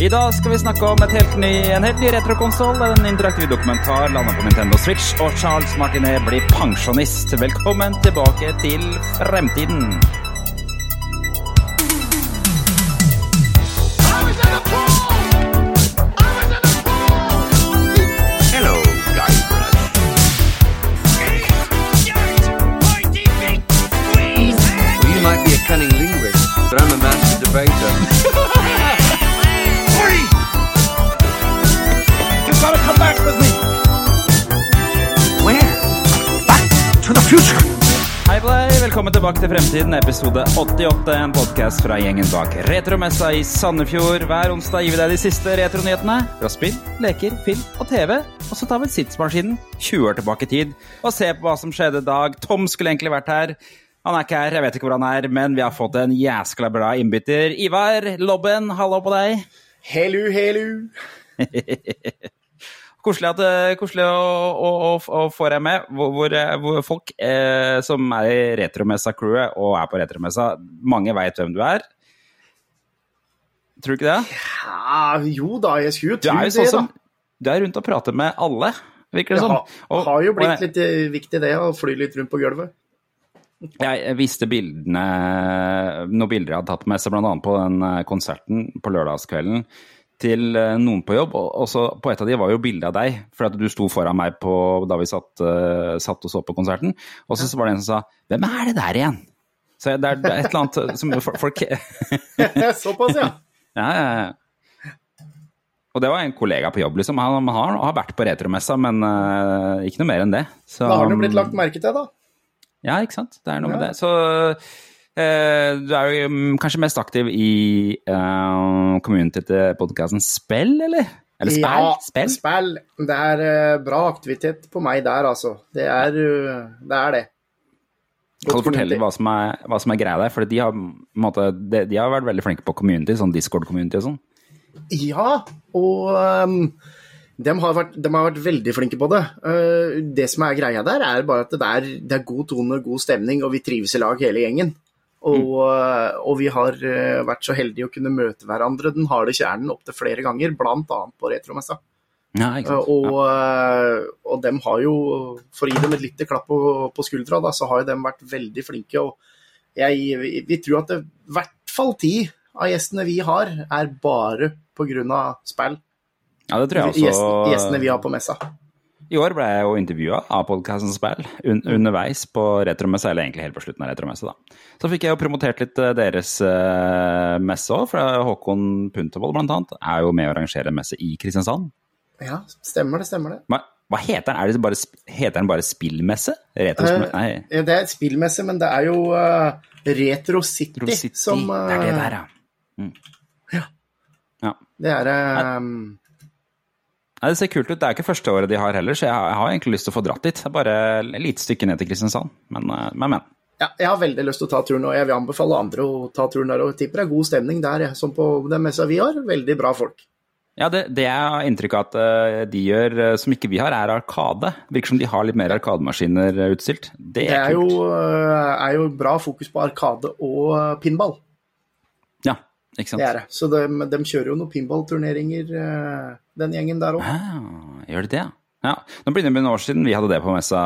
I dag skal vi snakke om helt ny, en helt ny retrokonsoll, en interaktiv dokumentar landet på Nintendo Switch, og Charles Martinet blir pensjonist. Velkommen tilbake til fremtiden. Velkommen tilbake til Fremtiden, episode 88, en podkast fra gjengen bak Retromessa i Sandefjord. Hver onsdag gir vi deg de siste retronyhetene fra spill, leker, film og TV. Og så tar vi tidsmaskinen 20 år tilbake i tid og ser på hva som skjedde i dag. Tom skulle egentlig vært her. Han er ikke her, jeg vet ikke hvor han er, men vi har fått en jæskla bra innbytter. Ivar Lobben, hallo på deg. Hello, hello. Koselig, at, eh, koselig å, å, å, å få deg med. Hvor, hvor, eh, hvor folk eh, som er i Retromessa-crewet og er på Retromessa, mange veit hvem du er. Tror du ikke det? Ja, jo da, jeg skulle jo tro det, sånn da. Du er rundt og prater med alle, virker det Det som. har, Og- har jo blitt litt eh, viktig det, å fly litt rundt på gulvet. Jeg, viste bildene, noen bilder jeg hadde tatt med seg, bl.a. på den konserten på lørdagskvelden, til eh, noen på jobb. Og så på et av de var jo bilde av deg, for at du sto foran meg på, da vi satt, eh, satt og så på konserten. Og så var det en som sa 'Hvem er det der igjen?' Så det er et eller annet som folk Såpass, ja. Ja, ja, ja. Og det var en kollega på jobb, liksom. Han, han har, har vært på retromessa, men uh, ikke noe mer enn det. Så, Da har han jo blitt lagt merke til, da. Ja, ikke sant. Det er noe med det. Så du er jo mm, kanskje mest aktiv i uh, community til podkasten Spill, eller? Eller Spill? Ja, Spill? spill. Det er eh, bra aktivitet på meg der, altså. Det er eh, det. Er det. Kan du fortelle hva som er, hva som er greia der? For de har, måte, de, de har vært veldig flinke på community, sånn Discord-community og sånn. Ja, og um, de, har vært, de har vært veldig flinke på det. Uh, det som er greia der, er bare at det er, det er god tone, god stemning, og vi trives i lag hele gjengen. Og, uh, og vi har uh, vært så heldige å kunne møte hverandre den harde kjernen opptil flere ganger, bl.a. på Retromessa. Ja, sant. og, og dem har jo, for å gi dem et lite klapp på, på skuldra, da, så har jo dem vært veldig flinke. Og jeg, vi, vi tror at det, i hvert fall ti av gjestene vi har, er bare pga. spill. Ja, det tror jeg også. Gjestene, gjestene vi har på messa. I år ble jeg jo intervjua av podkasten Spill un underveis på Retromessa, eller egentlig helt på slutten av Retromessa, da. Så fikk jeg jo promotert litt eh, deres uh, messe òg, fra Håkon Puntervold blant annet er jo med å arrangere en messe i Kristiansand. Ja, stemmer det, stemmer det. Hva, hva heter den? Er det bare, heter den bare spillmesse? Retrospillmesse? Nei, Eh, Det er spillmesse, men det er jo uh, Retro City, Retro City. som uh, det er det der, ja. Det er um, Nei, det ser kult ut. Det er ikke første året de har heller, så jeg har, jeg har egentlig lyst til å få dratt dit. Det er bare et lite stykke ned til Kristiansand, men, eh, men. men. Ja, jeg har veldig lyst til å ta turen, og jeg vil anbefale andre å ta turen der. Og tipper det er god stemning der, som på den messa vi har. Veldig bra folk. Ja, det, det jeg har inntrykk av at eh, de gjør, eh, som ikke vi har, er arkade. Virker som de har litt mer arkademaskiner utstilt. Det Det er, kult. jo, er jo bra fokus på arkade og pinball. Det er det. Så de, de kjører jo noen pinballturneringer, uh, den gjengen der òg. Ah, gjør de det, ja? ja. Nå blir det noen år siden vi hadde det på messa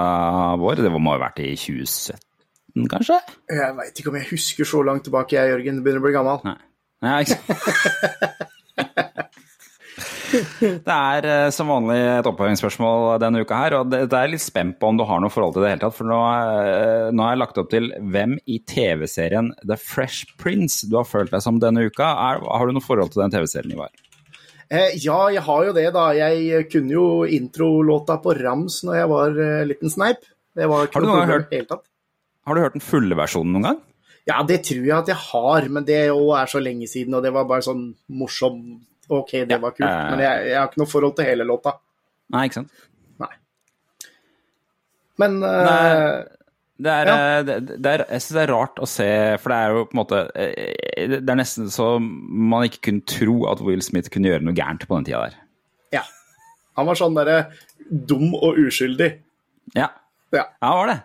vår. Det må ha vært i 2017, kanskje? Jeg veit ikke om jeg husker så langt tilbake, jeg, Jørgen. Begynner å bli gammel. Nei. Nei ikke sant. Det er eh, som vanlig et oppfølgingsspørsmål denne uka her, og det, det er litt spent på om du har noe forhold til det i det hele tatt. For nå, eh, nå har jeg lagt opp til hvem i TV-serien The Fresh Prince du har følt deg som denne uka. Er, har du noe forhold til den TV-serien, Ivar? Eh, ja, jeg har jo det, da. Jeg kunne jo introlåta på Rams når jeg var uh, liten sneip. Det var ikke Har noe problem i det hele tatt. Har du hørt den fulle versjonen noen gang? Ja, det tror jeg at jeg har, men det òg er så lenge siden, og det var bare sånn morsom Ok, det var kult, eh. men jeg, jeg har ikke noe forhold til hele låta. Nei, ikke sant? Nei. Men uh, Nei. Det er, Ja. eh, det, det er, jeg synes det er rart å se, for det er jo på en måte eh, Det er nesten så man ikke kunne tro at Will Smith kunne gjøre noe gærent på den tida der. ja. Han var sånn derre dum og uskyldig. Ja, Ja. ja han var det.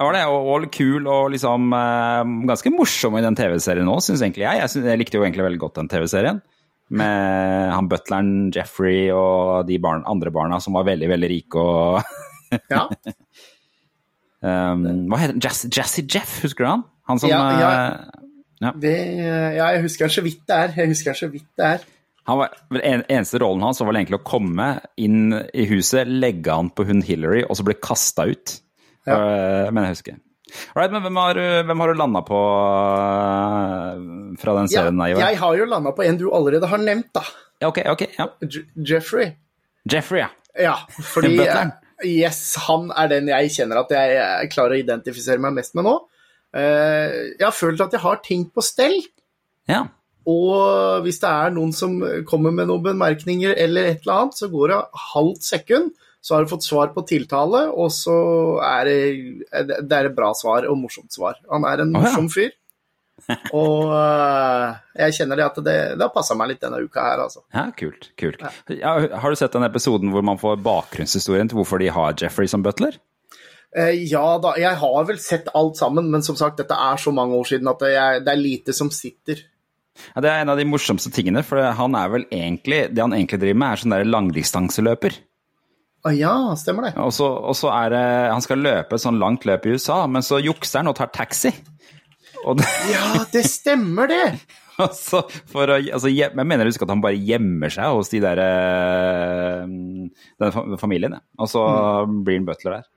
Han var det, og, og kul og liksom eh, ganske morsom i den TV-serien nå, syns egentlig jeg. Jeg, synes, jeg likte jo egentlig veldig godt den TV-serien. Med han butleren Jeffrey og de barn, andre barna som var veldig, veldig rike og Ja. um, Hva heter han? Jazzy, Jeff, husker du han? Han som Ja, ja. Ja. Det, ja, jeg husker han så vidt det er. Jeg husker han så vidt det er. Han var, en, eneste rollen hans var vel egentlig å komme inn i huset, legge han på hun Hillary, og så bli kasta ut. Ja. Uh, men jeg husker. Alright, men hvem har, du- hvem har du landa på eh, fra den serien? Ja, jeg har jo landa på en du allerede har nevnt, da. Ja, ok, ok. Ja. Jeffrey. Jeffrey, ja. Ja, fordi Butleren. Yes, han er den jeg kjenner at jeg, klarer å identifisere meg mest med nå. Eh, jeg har følt at jeg har ting på stell. ja. Og hvis det er noen som kommer med noen bemerkninger eller et eller annet, så går det halvt sekund, så har du fått svar på tiltale, og så er det, det er et bra svar og morsomt svar. Han er en oh, ja. morsom fyr. Og uh, jeg kjenner det at det, det har passa meg litt denne uka her, altså. Ja, kult. kult. Ja, har du sett den episoden hvor man får bakgrunnshistorien til hvorfor de har Jeffrey som butler? Eh, ja da, jeg har vel sett alt sammen, men som sagt, dette er så mange år siden at det er, det er lite som sitter. Ja, Det er en av de morsomste tingene, for han er vel egentlig, det han egentlig driver med, er sånn der langdistanseløper. Å ja, stemmer det. Og så, og så er det Han skal løpe et sånn langt løp i USA, men så jukser han og tar taxi. Og det, Ja, det stemmer det! altså, for å, altså, jeg mener du skal at han bare gjemmer seg hos de der eh, den familien. ja. Og så blir han butler der.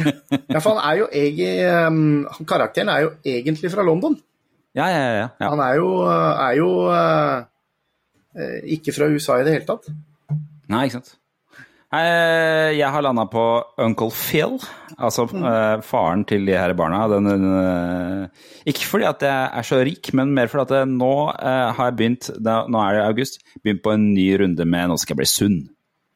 Ja, for han er jo egentlig um, Karakteren er jo egentlig fra London. Ja, ja, ja. ja. Han er jo, er jo eh, eh, ikke fra USA i det hele tatt. Nei, ikke sant. Eh, Jeg har landa på Uncle Phil, altså mm. faren til de her barna. Den, den, eh, ikke fordi at jeg er så rik, men mer fordi at nå eh, har jeg begynt Nå er det august, begynt på en ny runde med Nå skal jeg bli sunn.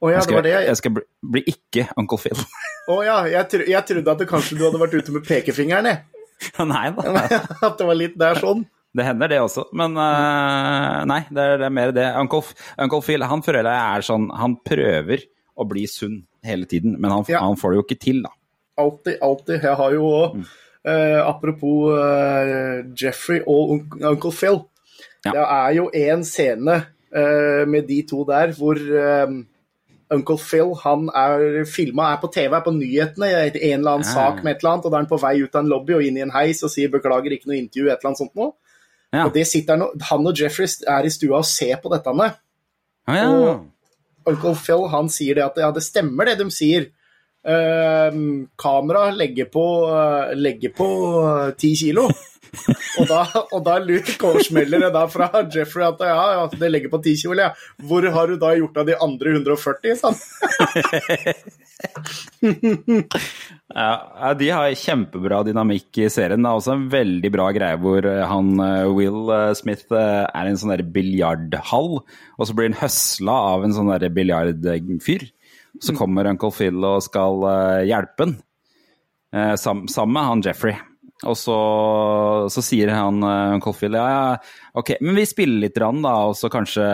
Å ja, Jeg det skal, var det jeg jeg skal bli, bli ikke Uncle Phil. Å ja, jeg, tro, jeg trodde at du kanskje du hadde vært ute med pekefingeren, jeg. nei da. At det var litt der sånn. Det hender, det også. Men uh, nei, det er, det er mer det. Uncle, Uncle Phil han føler jeg er sånn Han prøver å bli sunn hele tiden, men han, Ja. han får det jo ikke til, da. Alltid, alltid. Jeg har jo òg eh, Apropos eh, Jeffrey og Un Uncle Phil. Ja. Det er jo en scene eh, med de to der hvor eh, Uncle Phil han er filma, er på TV, er på nyhetene, i en eller annen ja. sak med et eller annet, og da er han på vei ut av en lobby og inn i en heis og sier 'beklager, ikke noe intervju', et eller annet sånt noe. Ja. Og det sitter han, og- han og Jeffrey er i stua og ser på dette. med. Ah, ja. Og- Uncle Phil han sier det at ja, det stemmer det de sier. Uh, kamera legger på, uh, legger på ti 10 kilo. og da, og da smeller da fra Jeffrey at ja, ja, det legger på 10 kilo, ja. Hvor har du da gjort av de andre 140? Sånn. Ja, ja, de har kjempebra dynamikk i serien. Det er også en veldig bra greie hvor eh, han eh, Will eh, Smith er i en sånn biljardhall, og så blir han høsla av en sånn biljardfyr. Så kommer Uncle Phil og skal hjelpe han, sammen med han Jeffrey. Og så, så sier han Uncle Phil ja, ja, ok, men vi spiller litt, rann, da, og så kanskje,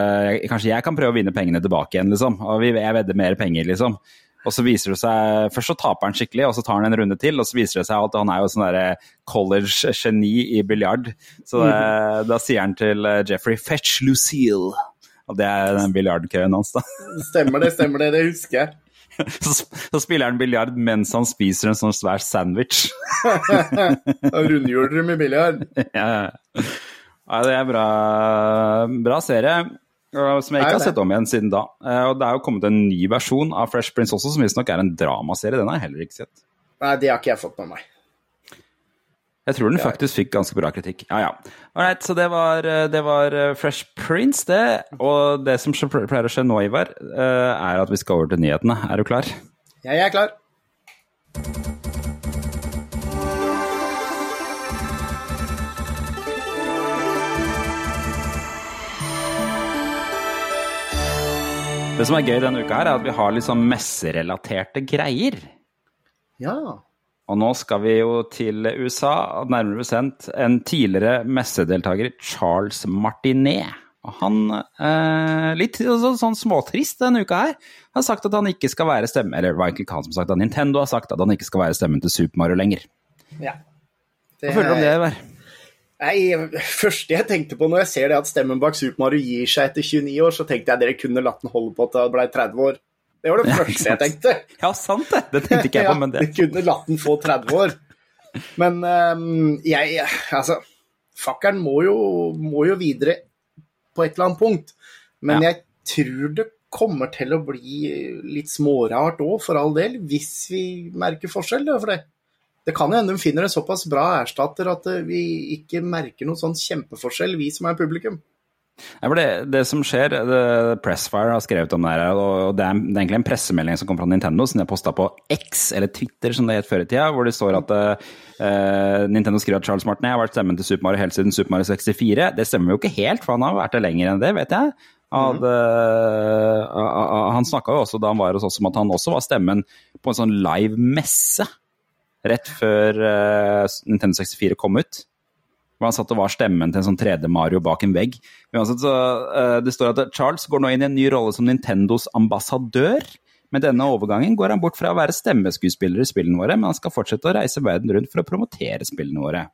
kanskje jeg kan prøve å vinne pengene tilbake igjen, liksom. Og vi, jeg vedder mer penger, liksom. Og så viser det seg Først så taper han skikkelig, og så tar han en runde til, og så viser det seg at han er jo sånn derre college-geni i biljard. Så det, da sier han til eh, Jeffrey 'fetch Lucille'. Og det er den biljardkøen hans, da. Stemmer det, stemmer det. Det husker jeg. Så, så spiller han biljard mens han spiser en sånn svær sandwich. Rundhjuler med biljard. ja, ja. ja, det er bra, bra serie. Som jeg ikke har sett om igjen siden da. Eh, Og det er jo kommet en ny versjon av Fresh Prince også, som visstnok er en dramaserie. Den har jeg heller ikke sett. Nei, det har ikke jeg fått med meg. Jeg tror den faktisk fikk ganske bra kritikk. Ja, ja. Alright, så det var, eh, det var eh, Fresh Prince, det. Og det som pleier å skje nå, Ivar, er at vi skal over til nyhetene. Er du klar? Jeg er klar. Det som er gøy denne uka, her er at vi har litt sånn messerelaterte greier. Ja. Og nå skal vi jo til USA, nærmere bestemt en tidligere messedeltaker, Charles Martinet. Og han, eh, litt så, sånn småtrist denne uka her, har sagt at han ikke skal være stemme, eller det var egentlig ikke han som sagt det, Nintendo har sagt at han ikke skal være stemmen til Super Mario lenger. ja. Hva føler du om det, Ivar? Nei, første jeg tenkte på når jeg ser det at stemmen bak Super Mario gir seg etter 29 år, så tenkte jeg dere kunne latt den holde på til det ble 30 år. Det var det første jeg tenkte. Ja, sant det! Det tenkte ikke jeg på, men det Ja, de kunne latt den få 30 år. Men um, jeg Altså, fakkeren må må jo videre på et eller annet punkt. Men Ja. jeg tror det kommer til å bli litt smårart òg, for all del, hvis vi merker forskjell. For det. Det kan jo hende de finner en såpass bra erstatter at eh, vi ikke merker noen sånn kjempeforskjell, vi som er publikum. Det, det som skjer, det, Pressfire har skrevet om det her, og det er, det er egentlig en pressemelding som kom fra Nintendo, som de har posta på X, eller Twitter som det het før i tida, hvor det står at eh, Nintendo skriver at Charles Martin har vært stemmen til Super Mario helt siden Super Mario 64. Det stemmer jo ikke helt, for han har vært det lenger enn det, vet jeg. Han, uh, han snakka jo også da han var hos oss om at han også var stemmen på en sånn live messe rett før eh, Nintendo 64 kom ut. Hvor han satt og var stemmen til en sånn 3D-Mario bak en vegg. Uansett, så, eh, det står at Charles går nå inn i en ny rolle som Nintendos ambassadør. Med denne overgangen går han bort fra å være stemmeskuespiller i spillene våre, men han skal fortsette å reise verden rundt for å promotere spillene våre.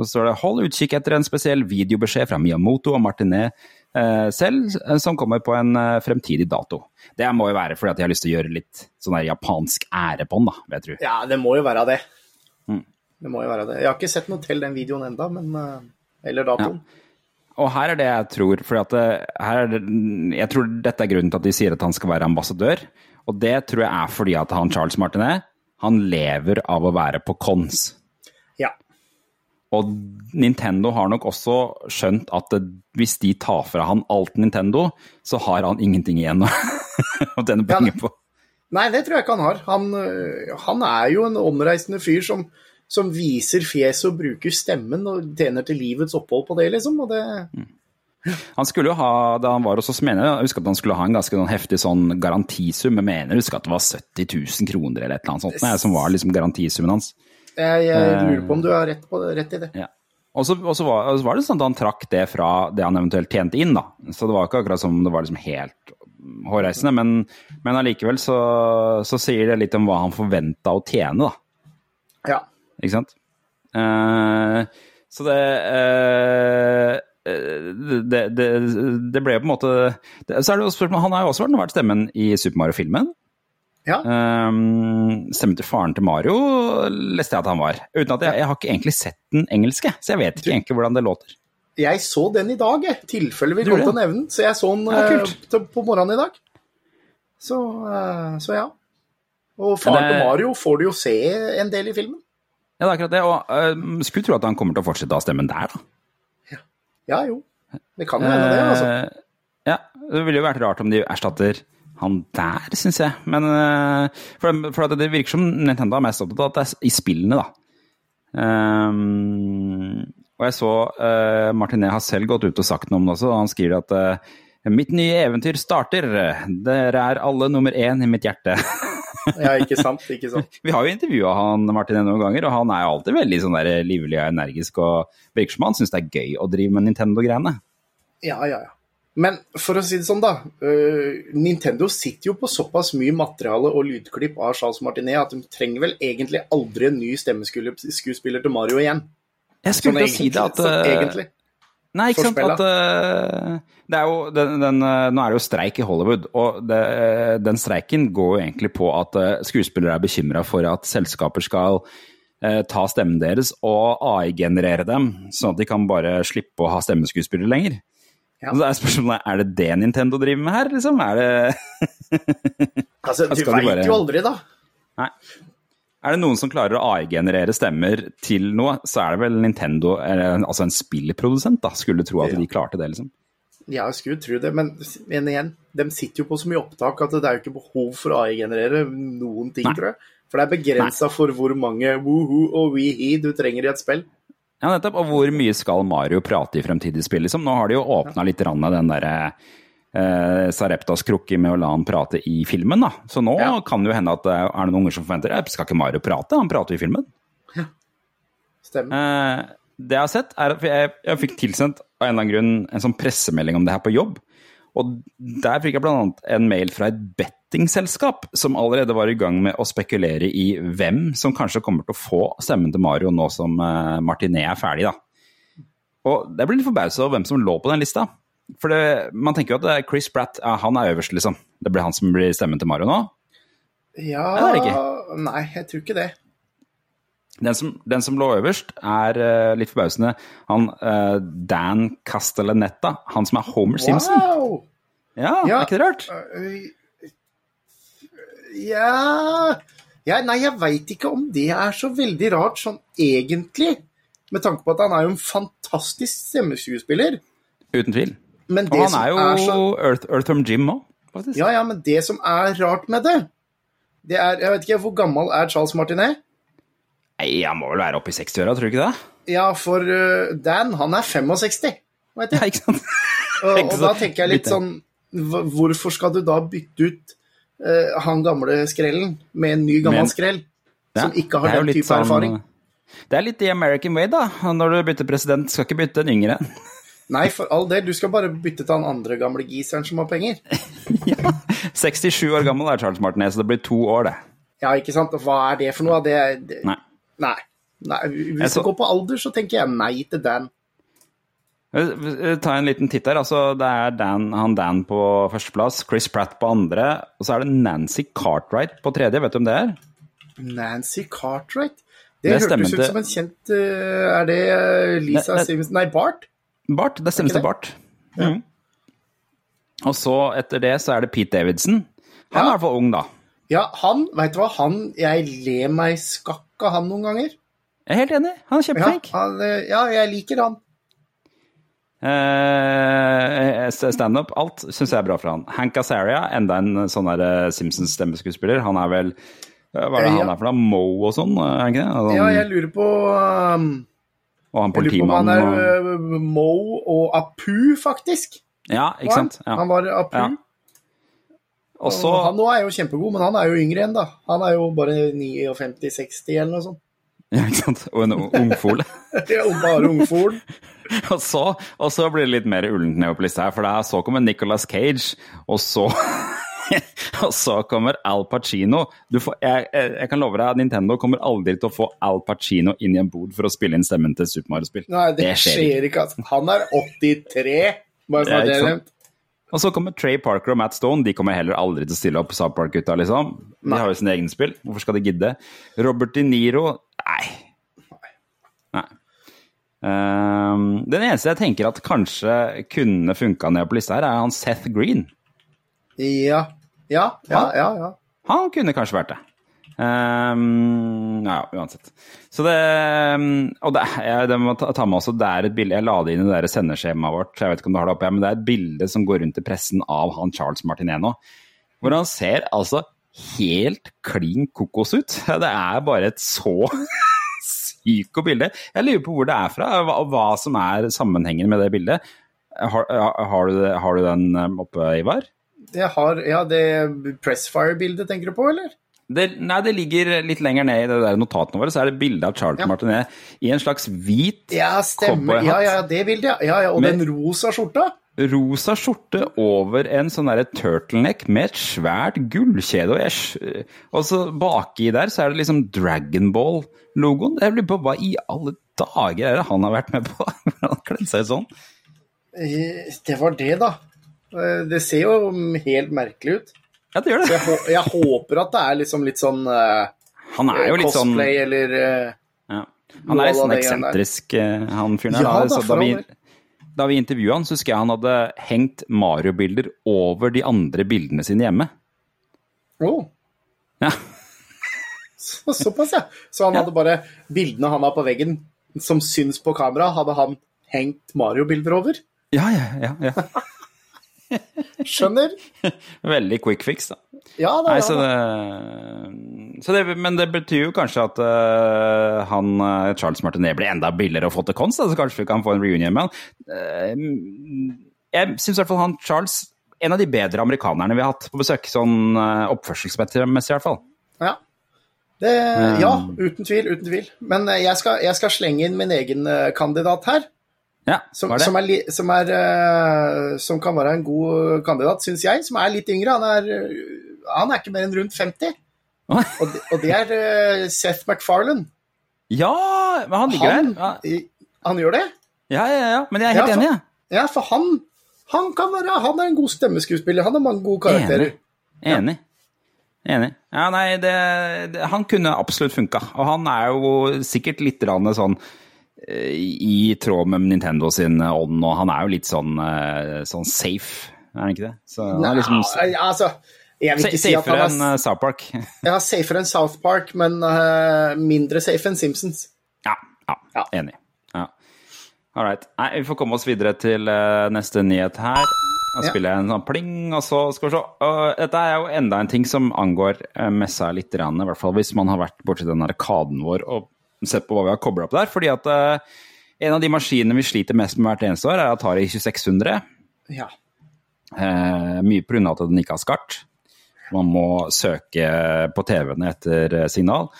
Så står det 'hold utkikk etter en spesiell videobeskjed fra Miyamoto og Martinet selv, eh, som kommer på en eh, fremtidig dato'. Det må jo være fordi at de har lyst til å gjøre litt sånn der japansk ære på den, da, vil jeg tro. Ja, det må jo være det. Mm. Det må jo være det. Jeg har ikke sett noe til den videoen enda, men eh, Eller datoen. Og her er det jeg tror, for er jeg tror dette er grunnen til at de sier at han skal være ambassadør. Og det tror jeg er fordi at han Charles Martinet, han lever av å være på cons. Ja. Og Nintendo har nok også skjønt at hvis de tar fra han alt Nintendo, så har han ingenting igjen å tjene penger på. Nei, det tror jeg ikke han har. Han, øh, han er jo en omreisende fyr som, som viser fjeset og bruker stemmen og tjener til livets opphold på det, liksom. Og det, Han skulle jo ha, da han var hos oss, mener jeg husker at han skulle ha en ganske sånn heftig sånn garantisum. Jeg mener jeg husker at det var 70 000 kroner eller et eller annet sånt, nei, som var liksom garantisummen hans. Jeg, jeg lurer på om du har rett, på, rett i det. Ja. Og så var, var det sånn at han trakk det fra det han eventuelt tjente inn, da. Så det var ikke akkurat som det var liksom helt hårreisende, men, men allikevel så, så sier det litt om hva han forventa å tjene, da. Ja. Ikke sant? Uh, så det, uh, det, det Det ble på en måte Så er det jo spørsmål Han har jo også vært stemmen i Super Mario-filmen. Ja. Um, stemmen til faren til Mario leste jeg at han var. Uten at jeg, jeg har ikke egentlig sett den engelske, så jeg vet ikke egentlig hvordan det låter. Jeg så den i dag, jeg. Tilfelle vi til å nevne den. Så jeg så den Ja, uh, på morgenen i dag. Så, uh, så ja. Og faren det- til Mario får du jo se en del i filmen. Ja, det er akkurat det. Og uh, skulle tro at han kommer til å fortsette ha stemmen der, da. Ja jo. Det kan jo hende det, altså. Eh, ja, det ville jo vært rart om de erstatter han der, syns jeg. Men eh, for, for at det virker som Nintendo er mest opptatt av at det er i spillene, da. Um, og jeg så uh, Martinet har selv gått ut og sagt noe om det også. og Han skriver at uh, mitt nye eventyr starter. Dere er alle nummer én i mitt hjerte. Ja, ikke sant. Ikke sant. Vi har jo intervjua han Martinet noen ganger, og han er jo alltid veldig sånn der livlig og energisk. og Virker som han syns det er gøy å drive med Nintendo-greiene. Ja, ja, ja. Men for å si det sånn, da. øh, Nintendo sitter jo på såpass mye materiale og lydklipp av Charles Martinet at de trenger vel egentlig aldri en ny stemmeskuespiller til Mario igjen. Jeg skulle Sånn egentlig, si det at sånn eh, egentlig. Nei, ikke sant. At, uh, det er jo, den, den, uh, nå er det jo streik i Hollywood, og det, uh, den streiken går jo egentlig på at eh, skuespillere er bekymra for at selskaper skal eh, ta stemmen deres og AI-generere dem, sånn at de kan bare slippe å ha stemmeskuespillere lenger. Ja. Så er spørsmålet, er det det Nintendo driver med her, liksom? Er det Altså, du veit bare- jo aldri, da. Nei. Er det noen som klarer å AI-generere stemmer til noe, så er det vel Nintendo, eller, altså en spillprodusent, da. Skulle tro at de klarte det, liksom. Ja, jeg skulle tro det, men, men igjen, de sitter jo på så mye opptak at det er jo ikke behov for å AI-generere noen ting, Nei. tror jeg. For det er begrensa for hvor mange woohoo og weehi du trenger i et spill. Ja, nettopp. Og hvor mye skal Mario prate i fremtidig spill, liksom? Nå har de jo åpna litt rann av den derre eh, Sareptas krukke med å la han prate i filmen, da. Så nå Ja. kan det jo hende at det er noen unger som forventer det. Skal ikke Mario prate? Han prater jo i filmen. Ja. Stemmer. Eh, det jeg har sett, er at jeg, jeg fikk tilsendt av en eller annen grunn en sånn pressemelding om det her på jobb. Og der fikk jeg bl.a. en mail fra et bettingselskap som allerede var i gang med å spekulere i hvem som kanskje kommer til å få stemmen til Mario nå som eh, Martinet er ferdig, da. Og jeg ble litt forbausa over hvem som lå på den lista. For det, man tenker jo at det Chris Pratt ja, han er øverst, liksom. Det blir han som blir stemmen til Mario nå. Ja Nei, jeg tror ikke det. Den som, den som lå øverst, er uh, litt forbausende han uh, Dan Castellanetta. Han som er Homer Simpson. Wow! Ja, Ja. er ikke det rart? Ja ja, Nei, jeg veit ikke om det er så veldig rart sånn egentlig. Med tanke på at han er jo en fantastisk stemmeskuespiller. Uten tvil. Men Og han er jo er så Earth, Earthworm Jim òg, faktisk. Ja, ja, men det som er rart med det, det er Jeg vet ikke, hvor gammel er Charles Martinet? Nei, han må vel være oppe i 60-åra, tror du ikke det? Ja, for øh, Dan, han er 65, vet du. Ja, ikke sant? Og, og da tenker jeg litt sånn Hvorfor skal du da bytte ut øh, han gamle skrellen med en ny gammel Men- skrell? Ja, Som ikke har den type type erfaring. Det er litt the American way, da. Når du bytter president, skal ikke bytte en yngre. Nei, for all del, du skal bare bytte til han andre gamle giseren som har penger. 67 år gammel er Charles Martinet, så det blir to år, det. Ja, ikke sant? Hva er det for noe? Det, det, Nei. nei. nei. Hvis så- det går på alder, så tenker jeg nei til Dan. Eh, Ta en liten titt her. altså Det er Dan, han Dan på førsteplass, Chris Pratt på andre, og så er det Nancy Cartwright på tredje. Vet du om det er? Nancy Cartwright? Det, Det hørtes ut som en kjent øh, Er det Lisa Ne- Simonsen Nei, Bart? Bart. Det stemmer til Bart. Mhm. Og så etter det så er det Pete Davidson. Han er i hvert fall ung, da. Ja, han, veit du hva, han Jeg ler meg skakk av han noen ganger. Jeg er helt enig. Han er Ja, kjempeflink. han, øh, ja jeg liker han. Eh, Standup, alt syns jeg er bra for han. Hank Azaria, enda en sånn der eh, Simpsons-stemmeskuespiller. Han er vel eh, Hva er det han er for noe? Mo og sånn, er han ikke det? Og, Ja, jeg lurer på um, og han Jeg lurer på om han er og øh, Mo og Apu, faktisk. Ja, ikke han? sant? Ja. Han var Apu. Ja. Også... Og han nå er jo kjempegod, men han er jo yngre enn, da. Han er jo bare 59-60 eller noe sånt. Ja, ikke sant? Og en ungfol. Det er bare ungfol. og, så, og så blir det litt mer ullent ned på lista her, for da, så kommer Nicolas Cage, og så Og så kommer Al Pacino. Du får, jeg, jeg jeg kan love deg at Nintendo kommer aldri til å få Al Pacino inn i en bod for å spille inn stemmen til Super Mario-spill. Nei, det, skjer ikke. Altså. Han er 83, bare så Ja, det er nevnt. Og så kommer Trey Parker og Matt Stone. De kommer heller aldri til å stille opp South Park-gutta, liksom. De har jo sine egne spill. Hvorfor skal de gidde? Robert De Niro Nei. Nei. Um, den eneste jeg tenker at kanskje kunne funka ned på lista her, er han Seth Green. Ja. Ja, ja, ja. ja. Han kunne kanskje vært det. Um, ja, uansett. Så det Og det, jeg, det må ta, ta med også, det er et bilde Jeg la det inn i det sendeskjemaet vårt, jeg vet ikke om du har det oppe, men det er et bilde som går rundt i pressen av han Charles Martinet nå. Hvor han ser altså helt klin kokos ut. Det er bare et så sykt bilde. Jeg lurer på hvor det er fra, og hva, hva som er sammenhengen med det bildet. Har, har, du, har du den eh, oppe, Ivar? Det har Ja, det Pressfire-bildet tenker du på, eller? Det, nei, det ligger litt lenger ned i det der notatene våre, så er det bilde av Charles Ja. Martinet i en slags hvit, Ja, stemmer. Ja, Cowboyhatt. ja, det bildet, ja. ja, ja. Og Med- den rosa skjorta. Rosa skjorte over en sånn derre turtleneck med et svært gullkjede. Og, jeg, og så baki der så er det liksom Dragon Ball-logoen. Jeg lurer på hva i alle dager er det han har vært med på? Han kledde kledd seg sånn. Eh, Det var det, da. Eh, Det ser jo helt merkelig ut. Ja, det gjør det. hå- jeg håper at det er liksom litt sånn uh, Han er jo litt sånn cosplay eller uh, ja. Han er litt sånn eksentrisk, han fyren her. Ja da. da, da vi. Da vi intervjua han, så husker jeg han hadde hengt Mario-bilder over de andre bildene sine hjemme. oh, Ja. så, Såpass, ja. Så han Ja. hadde bare bildene han har på veggen som syns på kamera, hadde han hengt Mario-bilder over? Ja, ja, ja. ja. Skjønner? Veldig quick fix, da. Ja da. Nei, Ja, så det, så det, men det betyr jo kanskje at uh, han, øh, Charles Martinet blir enda billigere å få til konst, så kanskje vi kan få en reunion med han. Uh, jeg syns i hvert fall han Charles en av de bedre amerikanerne vi har hatt på besøk, sånn uh, oppførselsmessig i hvert fall. Ja. Det, ja, uten tvil. Uten tvil. Men eh, jeg skal, jeg skal slenge inn min egen eh, kandidat her. Ja, Som, som, er, som, er, eh, som kan være en god kandidat, syns jeg. Som er litt yngre. Han er, eh, han er ikke mer enn rundt 50. Oi. Og det, og det er eh, Seth MacFarlane. Ja, men han ligger Han, der. Ja. han gjør det? Ja, ja, ja, men jeg er helt Ja, for- enig, jeg. Ja, for han, han kan være Han er en god stemmeskuespiller. Han har mange gode karakterer. Enig. Enig. Ja, nei, det, det, han kunne absolutt funka. Og han er jo sikkert litt sånn eh, i tråd med Nintendo sin ånd, og han er jo litt sånn, eh, sånn safe, er han ikke det? Så er liksom Nei, altså, jeg vil ikke si at han enn Safere enn South Park. ja, safere enn South Park, men uh, mindre safe enn Simpsons. ja, ja, Ja. enig. Ja. All right. Nei, vi får komme oss videre til uh, neste nyhet her. Da spiller jeg en sånn pling, og så skal vi se. Og dette er jo enda en ting som angår eh, messa litt, grann, i hvert fall hvis man har vært borti den arkaden vår og sett på hva vi har kobla opp der. Fordi at uh, en av de maskinene vi sliter mest med hvert eneste år, er Atari 2600. Ja. Eh, mye pga. at den ikke har skart. Man må søke på TV-ene etter eh, signal.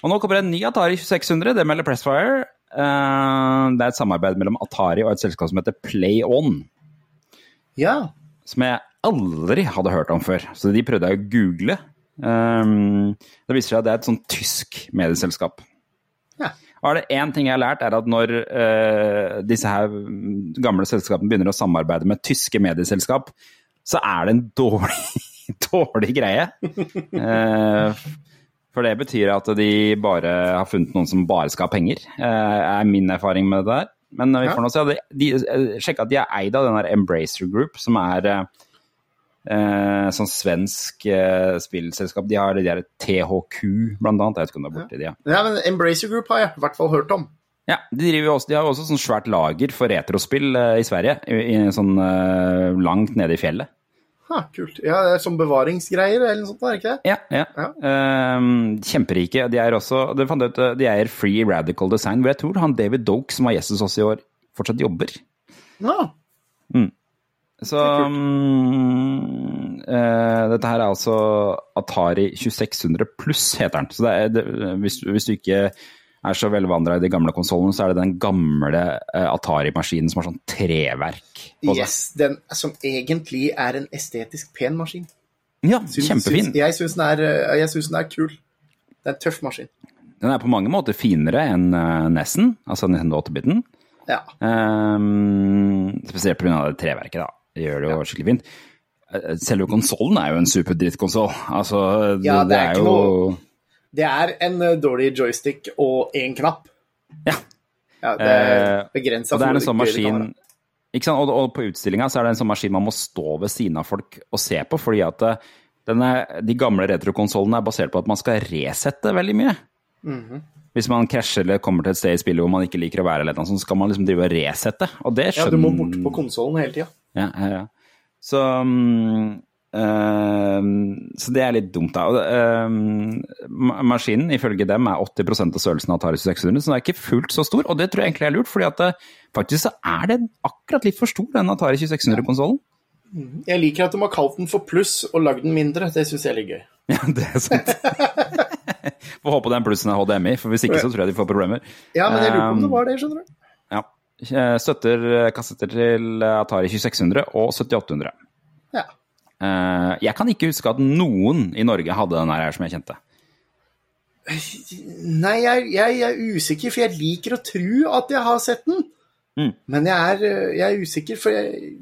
Og nå kommer en ny Atari 2600, det melder Pressfire. Eh, det er et samarbeid mellom Atari og et selskap som heter PlayOn. ja. Som jeg aldri hadde hørt om før. Så de prøvde jeg å google. Um, det viser seg at det er et sånn tysk medieselskap. Ja. Og er det én ting jeg har lært, er at når uh, disse her gamle selskapene begynner å samarbeide med tyske medieselskap, så er det en dårlig, dårlig greie. Uh, for det betyr at de bare har funnet noen som bare skal ha penger, uh, er min erfaring med det der. Men vi får nå se. De, de eh, at de er eid av den der Embracer Group, som er eh, eh, sånn svensk eh, spillselskap. De har det der THQ, blant annet. Jeg vet ikke om det er borti de, ja. ja, men Embracer Group har jeg i hvert fall hørt om. Ja, de, også, de har også sånn svært lager for retrospill eh, i Sverige. I, i sånn eh, langt nede i fjellet. Ha, kult. Ja, det er sånn bevaringsgreier eller noe sånt, er det ikke det? Ja, ja. Ehm, kjemperike. De er også det fant ut, eh, de eier Free Radical Design, hvor jeg tror han David Doke, som var gjest hos oss i år, fortsatt jobber. Ja. Så um, uh, dette her er altså Atari 2600 pluss, heter den. Så det er, det, hvis, hvis du ikke er så velvandra i de gamle konsollene, så er det den gamle uh, Atari-maskinen som har sånn treverk på seg. Yes, den som egentlig er en estetisk pen maskin. Ja, synes, kjempefin. Synes, Jeg syns den, eh, den er kul. Det er en tøff maskin. Den er på mange måter finere enn uh, NES-en, altså Nintendo 8-biten. Ja. Um, spesielt pga. det treverket, da. Det gjør det jo skikkelig fint. Eh, Selve konsollen er jo en superdrittkonsoll. Altså, det, Ja, det er er jo jo Det er en eh, dårlig joystick og én knapp. Ja. Ja, det er Eh, begrensa det en sånn hvor det kan maskin ikke sant? Og, og på utstillinga så er det en sånn maskin man må stå ved siden av folk og se på, fordi at denne, de gamle retrokonsollene er basert på at man skal resette veldig mye. Mhm. Hvis man krasjer eller kommer til et sted i spillet hvor man ikke liker å være, eller noe sånt, så skal man liksom drive og resette. Og det Ja, du må bort på konsollen hele tida. Ja, ja, ja. Så, um, ehm, så det er litt dumt, da. Ehm, maskinen, ifølge dem, er 80 av størrelsen av Atari 600, så den er ikke fullt så stor. Og det tror jeg egentlig er lurt, fordi at det, faktisk så er den akkurat litt for stor, den Atari 2600-konsollen. Jeg liker at de har kalt den for pluss og lagd den mindre. Det syns jeg er litt gøy. Ja, det er sant. Får håpe den plussen er HDMI, for hvis ikke så tror jeg de får problemer. Ja, men jeg lurer på om det Um, var det, skjønner du. Ja. Eh, Støtter eh, kassetter til Atari 2600 og 7800. Ja. Eh, Jeg kan ikke huske at noen i Norge hadde den her som jeg kjente. Nei, jeg, jeg, er usikker, for jeg liker å tro at jeg har sett den. Mm. Men jeg er, jeg er usikker, for jeg,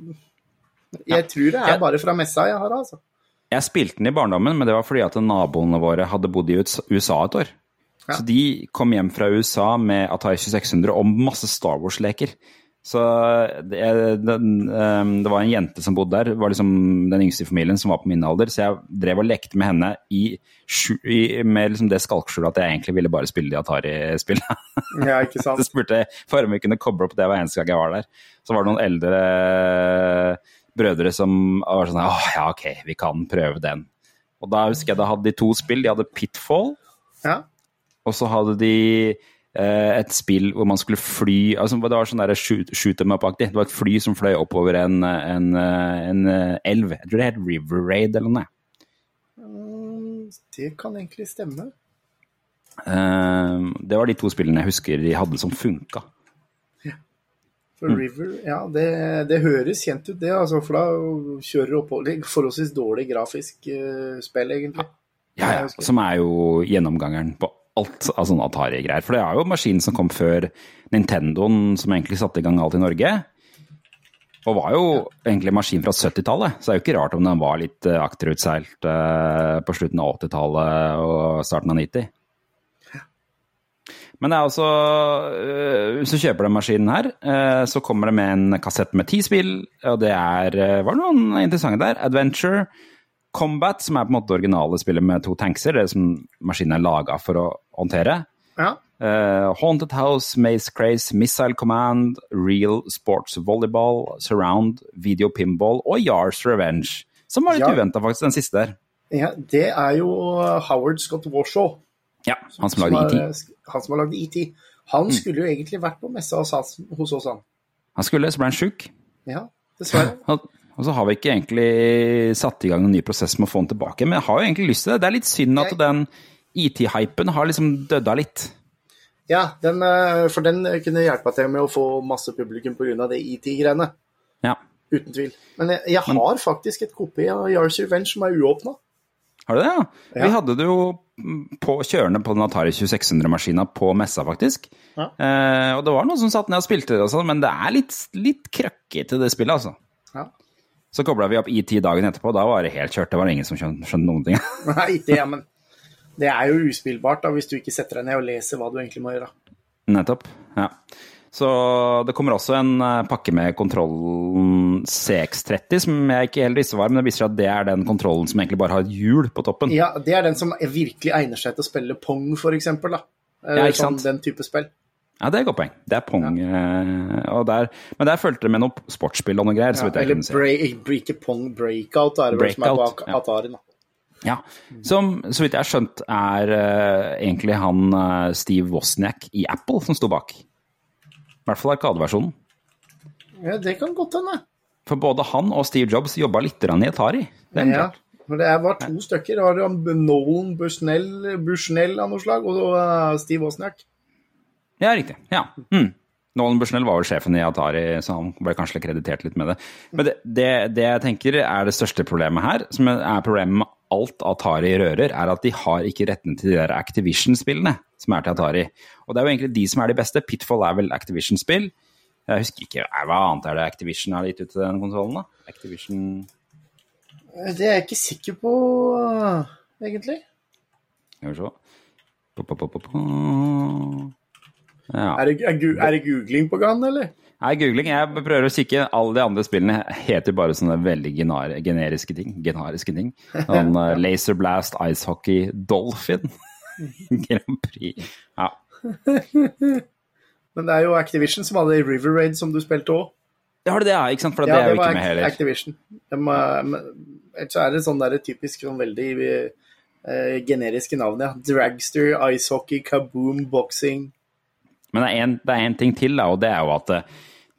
jeg tror det er bare fra messa jeg har, altså. Jeg spilte den i barndommen, men det var fordi at naboene våre hadde bodd i USA et år. Ja. Så de kom hjem fra USA med Atari 2600 og masse Star Wars-leker. Så det, den, ehm, det var en jente som bodde der, det var liksom den yngste i familien som var på min alder, så jeg drev og lekte med henne i, i, med liksom det skalkskjulet at jeg egentlig ville bare spille de Atari-spillene. Ja, ikke sant. Så spurte jeg for om vi kunne koble opp det hver eneste gang jeg var der. Så var det noen eldre brødre som var sånn Å ja, ok, vi kan prøve den. Og da husker jeg da hadde de to spill. De hadde Pitfall, Ja. Og så hadde de eh, et spill hvor man skulle fly altså Det var sånn der shoot, shoot em up-aktig. Det var et fly som fløy oppover en, en, en elv. Jeg tror det het River Raid eller noe. Mm, Det kan egentlig stemme. Eh, det var de to spillene jeg husker de hadde som funka. For Mm. River, ja, det, det høres kjent ut, det. altså, For da kjører du forholdsvis dårlig grafisk uh, spill, egentlig. Ja, ja, som er jo gjennomgangeren på alt av sånne Atari-greier. For det er jo maskinen som kom før Nintendoen, som egentlig satte i gang alt i Norge. Og var jo egentlig en maskin fra 70-tallet, så det er jo ikke rart om den var litt eh, akterutseilt eh, på slutten av 80-tallet og starten av 90. Men det er altså øh, Hvis du kjøper den maskinen her, så kommer det med en kassett med ti spill, og det er Var det noen interessante der? Adventure, Combat, som er på en måte originale spillet med to tankser, det som maskinen er laga for å håndtere. Ja. Uh, Haunted House, Maze Craze, Missile Command, Real Sports Volleyball, Surround, Video Pinball og Yars Revenge. Som var litt Ja. uventa, faktisk, den siste der. ja, det er jo Howard Scott Warshaw. Ja, han som lagde E ET. Han som har lagd ET. Han skulle jo egentlig vært på messa hos oss, han. Han skulle, så ble han sjuk. Ja, dessverre. Og så har vi ikke egentlig satt i gang en ny prosess med å få den tilbake. Men jeg har jo egentlig lyst til det. Det er litt synd at den IT-hypen har liksom dødda litt. Ja, den, eh, for den kunne hjelpa til med å få masse publikum pga. det IT-greiene. Ja. Uten tvil. Men jeg, jeg har faktisk et kopi av Yars Revenge som er uåpna. Har du det? Ja. Ja. Vi hadde det jo på kjørende på den Atari 2600-maskina på messa, faktisk. Ja. Eh, og det var noen som satt ned og spilte det og sånn, men det er litt, litt krøkkete, det spillet, altså. Ja. Så kobla vi opp IT dagen etterpå, da var det helt kjørt. Det var ingen som skjønte, noen ting. Nei, det, men det er jo uspillbart da, hvis du ikke setter deg ned og leser hva du egentlig må gjøre. Nettopp. Ja. Så det kommer også en eh, pakke med kontrollen CX30, som jeg ikke helt visste var, men det viser seg at det er den kontrollen som egentlig bare har et hjul på toppen. Ja, Det er den som virkelig egner seg til å spille pong, for eksempel. Da. Ja, ikke sant? sånn, den type spill. Ja, det er et godt poeng. Det er pong. Ja. Og der, men der fulgte det med noe sportsspill og noe greier. så Ja, eller break, break pong breakout, er det breakout, som er bak ja. Atari. Da. Ja, Som så vidt jeg har skjønt er uh, egentlig han uh, Steve Wozniak i Apple som sto bak. I hvert fall Arkadeversjonen. Ja, det kan godt hende. For både han og Steve Jobs jobba litt i Atari. Det er Ja, for det var to stykker. Det var Nolan Bushnell, Bushnell av noe slag, og Steve Wozniak. Ja, riktig. Ja. Mm. Nolan Bushnell var vel sjefen i Atari, så han ble kanskje kreditert litt med det. Men det, det, det jeg tenker er det største problemet her, som er problemet med alt Atari rører, er at de har ikke retten til de der Activision-spillene som er til Atari. Og det er jo egentlig de som er de beste. Pitfall er vel Activision-spill. Jeg husker ikke hva annet er det Activision har gitt ut til den konsollen, da? Activision Det er jeg ikke sikker på, egentlig. Skal vi se Ja. Er det, er, er det googling på gang, eller? Nei, googling. Jeg prøver å kikke. Alle de andre spillene heter bare sånne veldig generiske ting. Generiske ting. Sånn ja. Laser Blast, Ice Hockey, Dolphin. Grand Prix. Ja. Men det er jo Activision som hadde River Raid, som du spilte òg. Ja, har det, ja. Ikke sant? For det er jo ikke med heller. Activision. Ellers så er det sånn der typisk sånn veldig uh, generiske navn, ja. Dragster, Ice Hockey, Kaboom, Boxing. Men det er en- er én ting til, da, og det er jo at uh,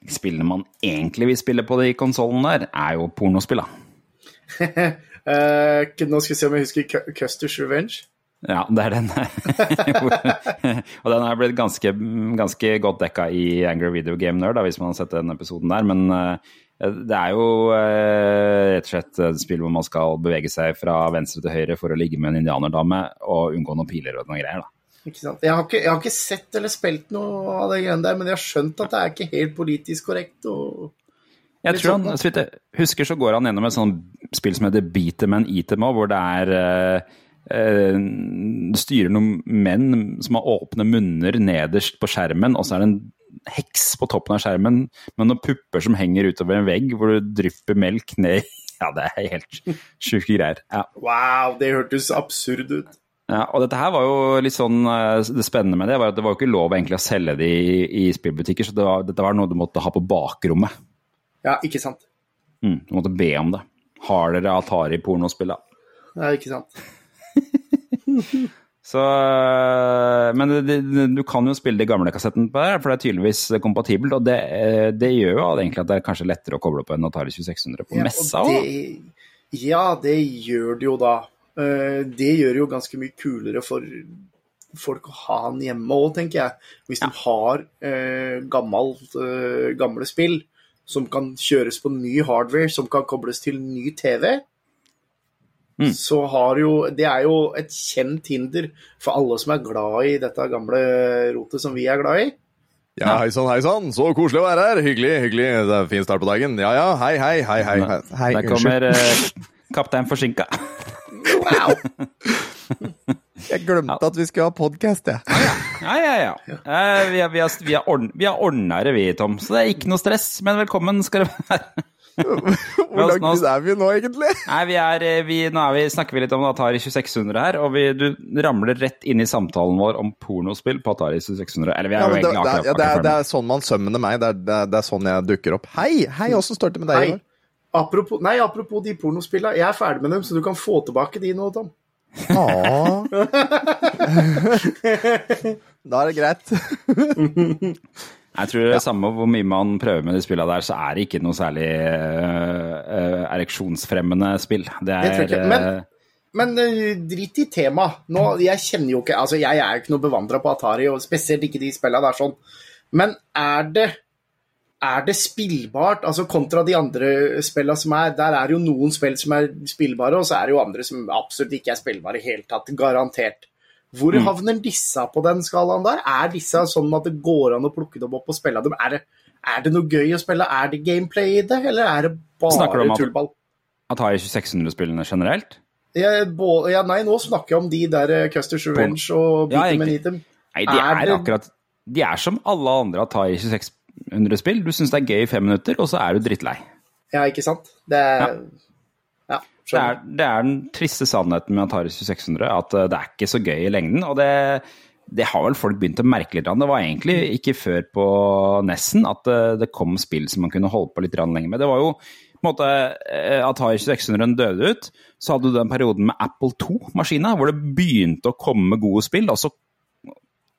spillene man egentlig vil spille på de konsollene der, er jo pornospill, da. Uh, nå skal vi se om jeg husker Custer's Revenge. Ja, det er den. og den har blitt ganske, ganske godt dekka i Angry Video Game Nerd, da, hvis man har sett den episoden der. Men eh, det er jo eh, rett og slett et spill hvor man skal bevege seg fra venstre til høyre for å ligge med en indianerdame og unngå noen piler og noen greier. da. Ikke sant? Jeg, har ikke, jeg har ikke sett eller spilt noe av det greiene der, men jeg har skjønt at det er ikke helt politisk korrekt. Og... Jeg tror sånn, han, så vidt jeg husker, så går han gjennom et sånt spill som heter Beat them and eat them all, hvor det er eh, eh, styrer noen menn som har åpne munner nederst på skjermen, og så er det en heks på toppen av skjermen med noen pupper som henger utover en vegg, hvor det drypper melk ned Ja, det er helt sjuke greier. Ja. Wow, det hørtes absurd ut. Ja, og dette her var jo litt sånn eh, Det spennende med det var at det var jo ikke lov egentlig å selge det i, i spillbutikker, så det var, dette var noe du måtte ha på bakrommet. Ja, ikke sant. Mm, du måtte be om det. Har dere Atari-pornospill, da? Ja, ikke sant. Så, øh, men det, det, du kan jo spille de gamle kassettene på der, for det er tydeligvis kompatibelt. Og det, øh, det gjør jo egentlig at det er kanskje lettere å koble på en Atari 2600 på Ja, messa òg. Ja, det gjør det jo da. Eh, Det gjør det jo ganske mye kulere for folk å ha den hjemme òg, tenker jeg. Hvis de har eh, gammelt, eh, gamle spill som kan kjøres på ny hardware, som kan kobles til ny TV. så har jo Det er jo et kjent hinder for alle som er glad i dette gamle rotet som vi er glad i. Ja, hei sann, hei sann. Så koselig å være her. Hyggelig, hyggelig. Det er fin start på dagen. Ja ja, hei, hei, hei. hei. hei. Der kommer uh, kaptein forsinka. Wow! Jeg glemte at vi skulle ha podkast, jeg. Ja, ja, ja. Eh, vi har, vi har, vi ordn, vi vi, Tom, så det er ikke noe stress. Men velkommen skal du være. Hvor langt er vi nå, egentlig? Nei, vi er, eh, vi, nå er vi, snakker vi litt om Atari 2600 her, og vi, du ramler rett inn i samtalen vår om pornospill på Atari 2600. Eller vi er Ja, jo egentlig det, er- akkurat, ja, det, er, det er sånn man sømmer meg. Det er, det, det er sånn jeg dukker opp. Hei, hei, åssen står det med deg? Nei. Apropos, nei, apropos de pornospillene. Jeg er ferdig med dem, så du kan få tilbake de nå, Tom. Åh. Da er det greit. Jeg tror det samme hvor mye man prøver med de spillene der, så er det ikke noe særlig uh, ereksjonsfremmende spill. Det Det tror er jeg ikke, men- Men eh, drit i temaet. Jeg kjenner jo ikke Altså, jeg er jo ikke noe bevandra på Atari, og spesielt ikke de spillene der sånn. Men er det er det spillbart, altså kontra de andre spillene som er Der er det jo noen spill som er spillbare, og så er det jo andre som absolutt ikke er spillbare i hele tatt. Garantert. Hvor Mm. havner disse på den skalaen der? Er disse sånn at det går an å plukke dem opp og spille dem? Er det, er det noe gøy å spille? Er det gameplay i det, eller er det Snakker du om bare at- tullball? Atari 2600-spillene generelt? Jeg, bå- ja, nei, nå snakker jeg om de der eh, Custer's Revenge og Ja, Them and. Eat Them. Nei, de Er er, det- akkurat De er som alle andre Atari 2600-spill. Du syns det er gøy i fem minutter, og så er du drittlei. Ja, ikke sant? Det er Ja, Det er, det er den triste sannheten med Atari 2600, at eh, det er ikke så gøy i lengden. Og det, det har vel folk begynt å merke litt. Det var egentlig ikke før på Nessen at eh, det kom spill som man kunne holde på litt lenger med. Det var jo på en måte eh, Atari 2600 døde ut, så hadde du den perioden med Apple 2-maskina, hvor det begynte å komme gode spill, og så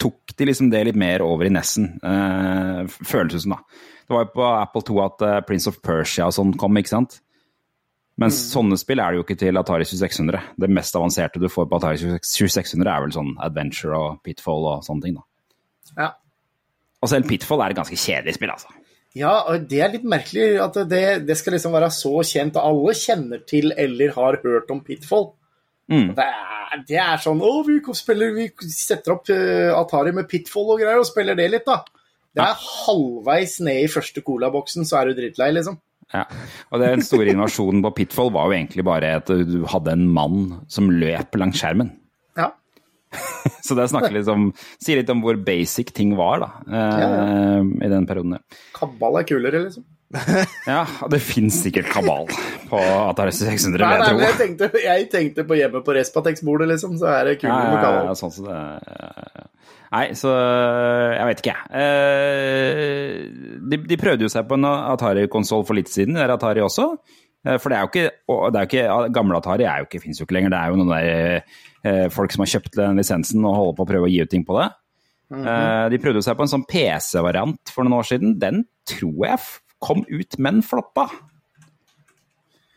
tok de liksom det litt mer over i Nessen, eh, føles det som, da. Det var jo på Apple 2 at eh, Prince of Persia og sånn kom, ikke sant? Mens sånne spill er det jo ikke til Atari 2600. Det mest avanserte du får på Atari 2600 er vel sånn Adventure og Pitfall og sånne ting, da. Ja. Og selv Pitfall er et ganske kjedelig spill, altså. ja, og det er litt merkelig at det, det skal liksom være så kjent, alle kjenner til eller har hørt om Pitfall. Mm. Det, er, det er sånn Å, vi spiller Vi setter opp eh, Atari med Pitfall og greier, og spiller det litt, da. Det er halvveis ned i første colaboksen, så er du drittlei, liksom. Ja. Og den store innovasjonen på Pitfall var jo egentlig bare at du hadde en mann som løp langs skjermen. Ja. Så det snakker litt om, sier litt om hvor basic ting var, da, eh, i den perioden. ja. Kabal er kulere, liksom. Ja, det fins sikkert kabal på Atari 600, Nei, vil nei, men jeg jeg tenkte, jeg tenkte på hjemme på Respatex-bordet, liksom, så er det kult ja, med kabal. ja, sånn som det. Nei, så jeg vet ikke, jeg. Eh, De, de prøvde jo seg på en Atari-konsoll for litt siden, det er Atari også. Eh, For det er jo ikke, det er ikke Gamle Atari er jo ikke, fins jo ikke lenger. Det er jo noen der eh, folk som har kjøpt den lisensen og holder på å prøve å gi ut ting på det. Eh, De prøvde seg på en sånn PC-variant for noen år siden. Den tror jeg kom ut, men floppa.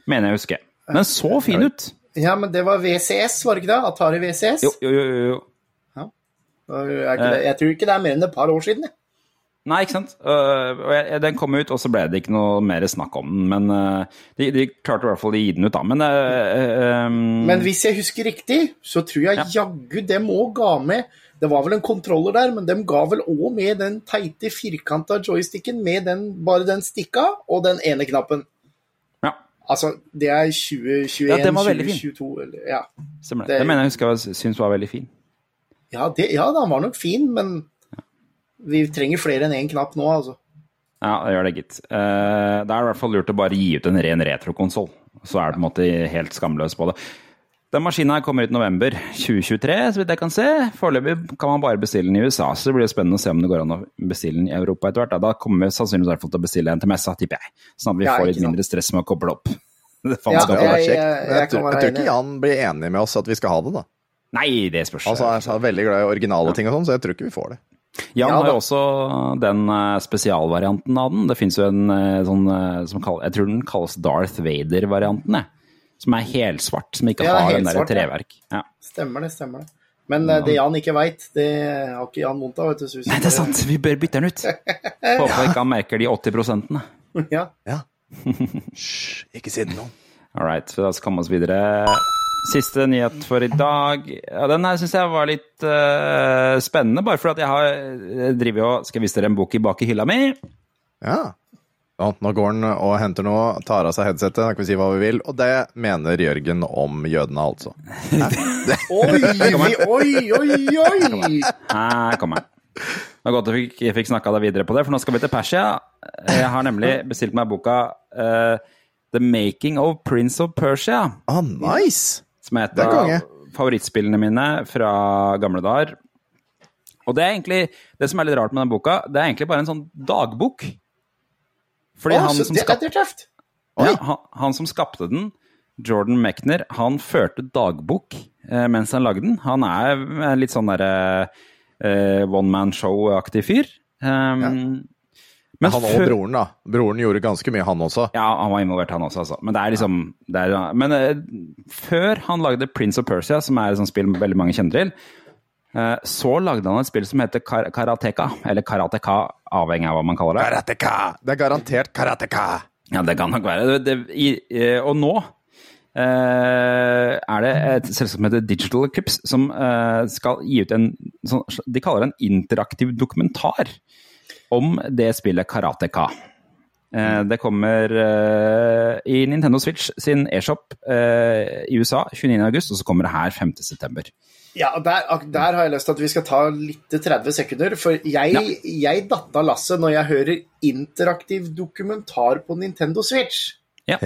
Mener jeg å huske. Den så fin ut. Ja, men det var VCS, var det ikke det? Atari VCS? Jo, jo, jo. jo. Det? Jeg tror ikke det er mer enn et par år siden. jeg. Nei, ikke sant. Øh, den kom ut, og så ble det ikke noe mer snakk om den. Men øh, de, de klarte i hvert fall å gi den ut, da. Men, uh, um... Men hvis jeg husker riktig, så tror jeg ja. jaggu dem òg ga med Det var vel en kontroller der, men de ga vel òg med den teite firkanta joysticken med den, bare den stikka og den ene knappen. ja, Altså, det er 2021, Ja, den var veldig fin. 2022 eller Ja, stemmer det. Det- Det mener jeg husker jeg syns var veldig fin. ja, det, ja den var nok fin, men vi trenger flere enn én knapp nå, altså. Ja, det gjør det, gitt. Uh, det er i hvert fall lurt å bare gi ut en ren retrokonsoll. Så er det på en måte helt skamløs på det. Den maskinen her kommer ut i november 2023, så vidt jeg kan se. Foreløpig kan man bare bestille den i USA, så det blir spennende å se om det går an å bestille den i Europa etter hvert. Da, da kommer vi sannsynligvis i hvert fall til å bestille en til messa, tipper jeg. Sånn at vi Ja, får litt sant. mindre stress med å koble opp. Det Ja, jeg- kjekt. jeg- Men jeg jeg, tror- jeg tror ikke. Jan blir enig med oss at vi skal ha det, da. Nei, det spørs. Altså, Han er veldig glad i originale ting og sånn, så jeg tror ikke vi får det. Jan Ja, har jo også den eh, spesialvarianten av den. Det fins jo en eh, sånn eh, som kall, Jeg tror den kalles Darth Vader-varianten, jeg. Som er helsvart, som ikke Ja, har den der treverk. Ja. Stemmer det, stemmer det. Men ja. det Jan ikke veit, det har ikke Jan vondt av, vet du. så Nei, det er sant! Vi bør bytte den ut. Håper ikke han merker de 80 prosentene. Ja. Ja. Hysj, ikke si det noen. All right, så da skal vi komme oss videre. Siste nyhet for i dag. Ja, den her syns jeg var litt uh, spennende, bare fordi jeg har jeg driver og Skal vise dere en bok i bak i hylla mi? Ja. Ja, nå går han og henter noe, tar av seg headsetet, da kan vi si hva vi vil. Og det mener Jørgen om jødene, altså. Oi, oi, oi, oi! Her kommer han. Det var godt jeg fikk, jeg fikk snakka deg videre på det, for nå skal vi til Persia. Jeg har nemlig bestilt meg boka uh, The Making of Prince of Persia. Ah, nice! Som er et av favorittspillene mine fra gamle dager. Og det er egentlig Det som er litt rart med den boka, det er egentlig bare en sånn dagbok. Fordi oh, han som, det, skap, det ja, han, han som skapte den, Jordan Mechner, han førte dagbok eh, mens han lagde den. Han er litt sånn derre eh, one man show-aktig fyr. Um, men Han og broren, da. Broren gjorde ganske mye, han også. ja, han var involvert, han også, altså. Men det er liksom det er, Men eh, før han lagde Prince of Persia, som er et sånt spill veldig mange kjenner til, så lagde han et spill som heter Kar Karateka. Eller Karateka, avhengig av hva man kaller det. Karateka! Det er garantert karateka! Ja, det kan nok være. Det, det, i, eh, og nå Uh, er det et selskap som heter Digital Eclipse, som uh, skal gi ut en sånn, De kaller det en interaktiv dokumentar om det spillet Karateka. Uh, det kommer eh, i Nintendo Switch sin e-shop eh, i USA 29.8, og så kommer det her 5.9. Ja, der, der har jeg lyst til at vi skal ta litt til 30 sekunder. For jeg, Ja. jeg datt av lasset når jeg hører interaktiv dokumentar på Nintendo Switch. Ja.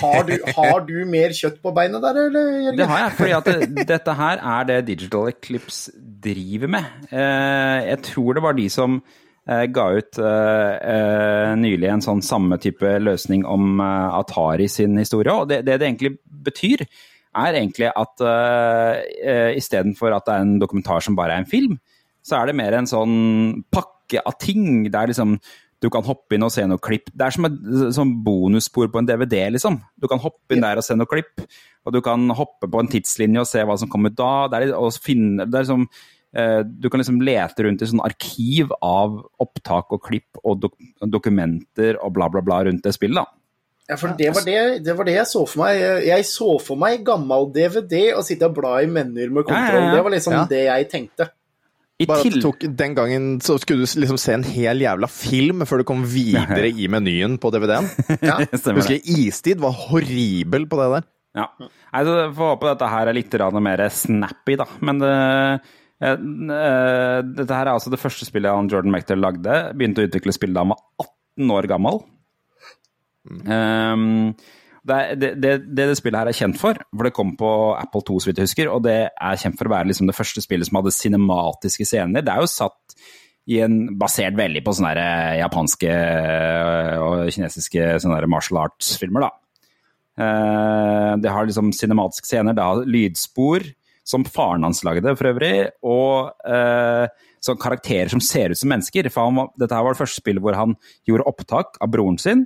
Har du, har du mer kjøtt på beinet der, eller, Jørgen? Det har jeg, for det, dette her er det Digital Eclipse driver med. Eh, jeg tror det var de som eh, ga ut eh, nylig en sånn samme type løsning om Atari sin historie. Og det, det det egentlig betyr, er egentlig at uh, istedenfor at det er en dokumentar som bare er en film, så er det mer en sånn pakke av ting. Der liksom du kan hoppe inn og se noe klipp. Det er som et sånn bonusspor på en DVD, liksom. Du kan hoppe inn der og se noe klipp, og du kan hoppe på en tidslinje og se hva som kommer da. Det er, og finne, det er liksom, eh, du kan liksom lete rundt i sånn arkiv av opptak og klipp og dok dokumenter og bla, bla, bla rundt det spillet. da. Ja, for det var det, det var det jeg så for meg. Jeg- så for meg gammel DVD og sitte og bla i menyer med kontroll. Ja, ja, ja. Det var liksom Ja. det jeg tenkte. I Bare at det tok, Den gangen så skulle du liksom se en hel jævla film før du kom videre i menyen på DVD-en. Ja. Husker jeg Istid var horribel på det der. Ja. Nei, så får håpe dette her er litt mer snappy, da. Men det, eh, eh, dette her er altså det første spillet han Jordan Mechter lagde. Begynte å utvikle spillet da han var 18 år gammel. Um, det, det, det, det spillet her er kjent for, for det kom på Apple 2, så vidt jeg husker, og det er kjent for å være liksom det første spillet som hadde cinematiske scener. Det er jo satt i en, basert veldig på sånne der, eh, japanske øh, og kinesiske sånne der martial arts-filmer, da. Uh, det har liksom cinematiske scener, det har lydspor, som faren hans lagde for øvrig, og uh, karakterer som ser ut som mennesker. For han, dette her var det første spillet hvor han gjorde opptak av broren sin,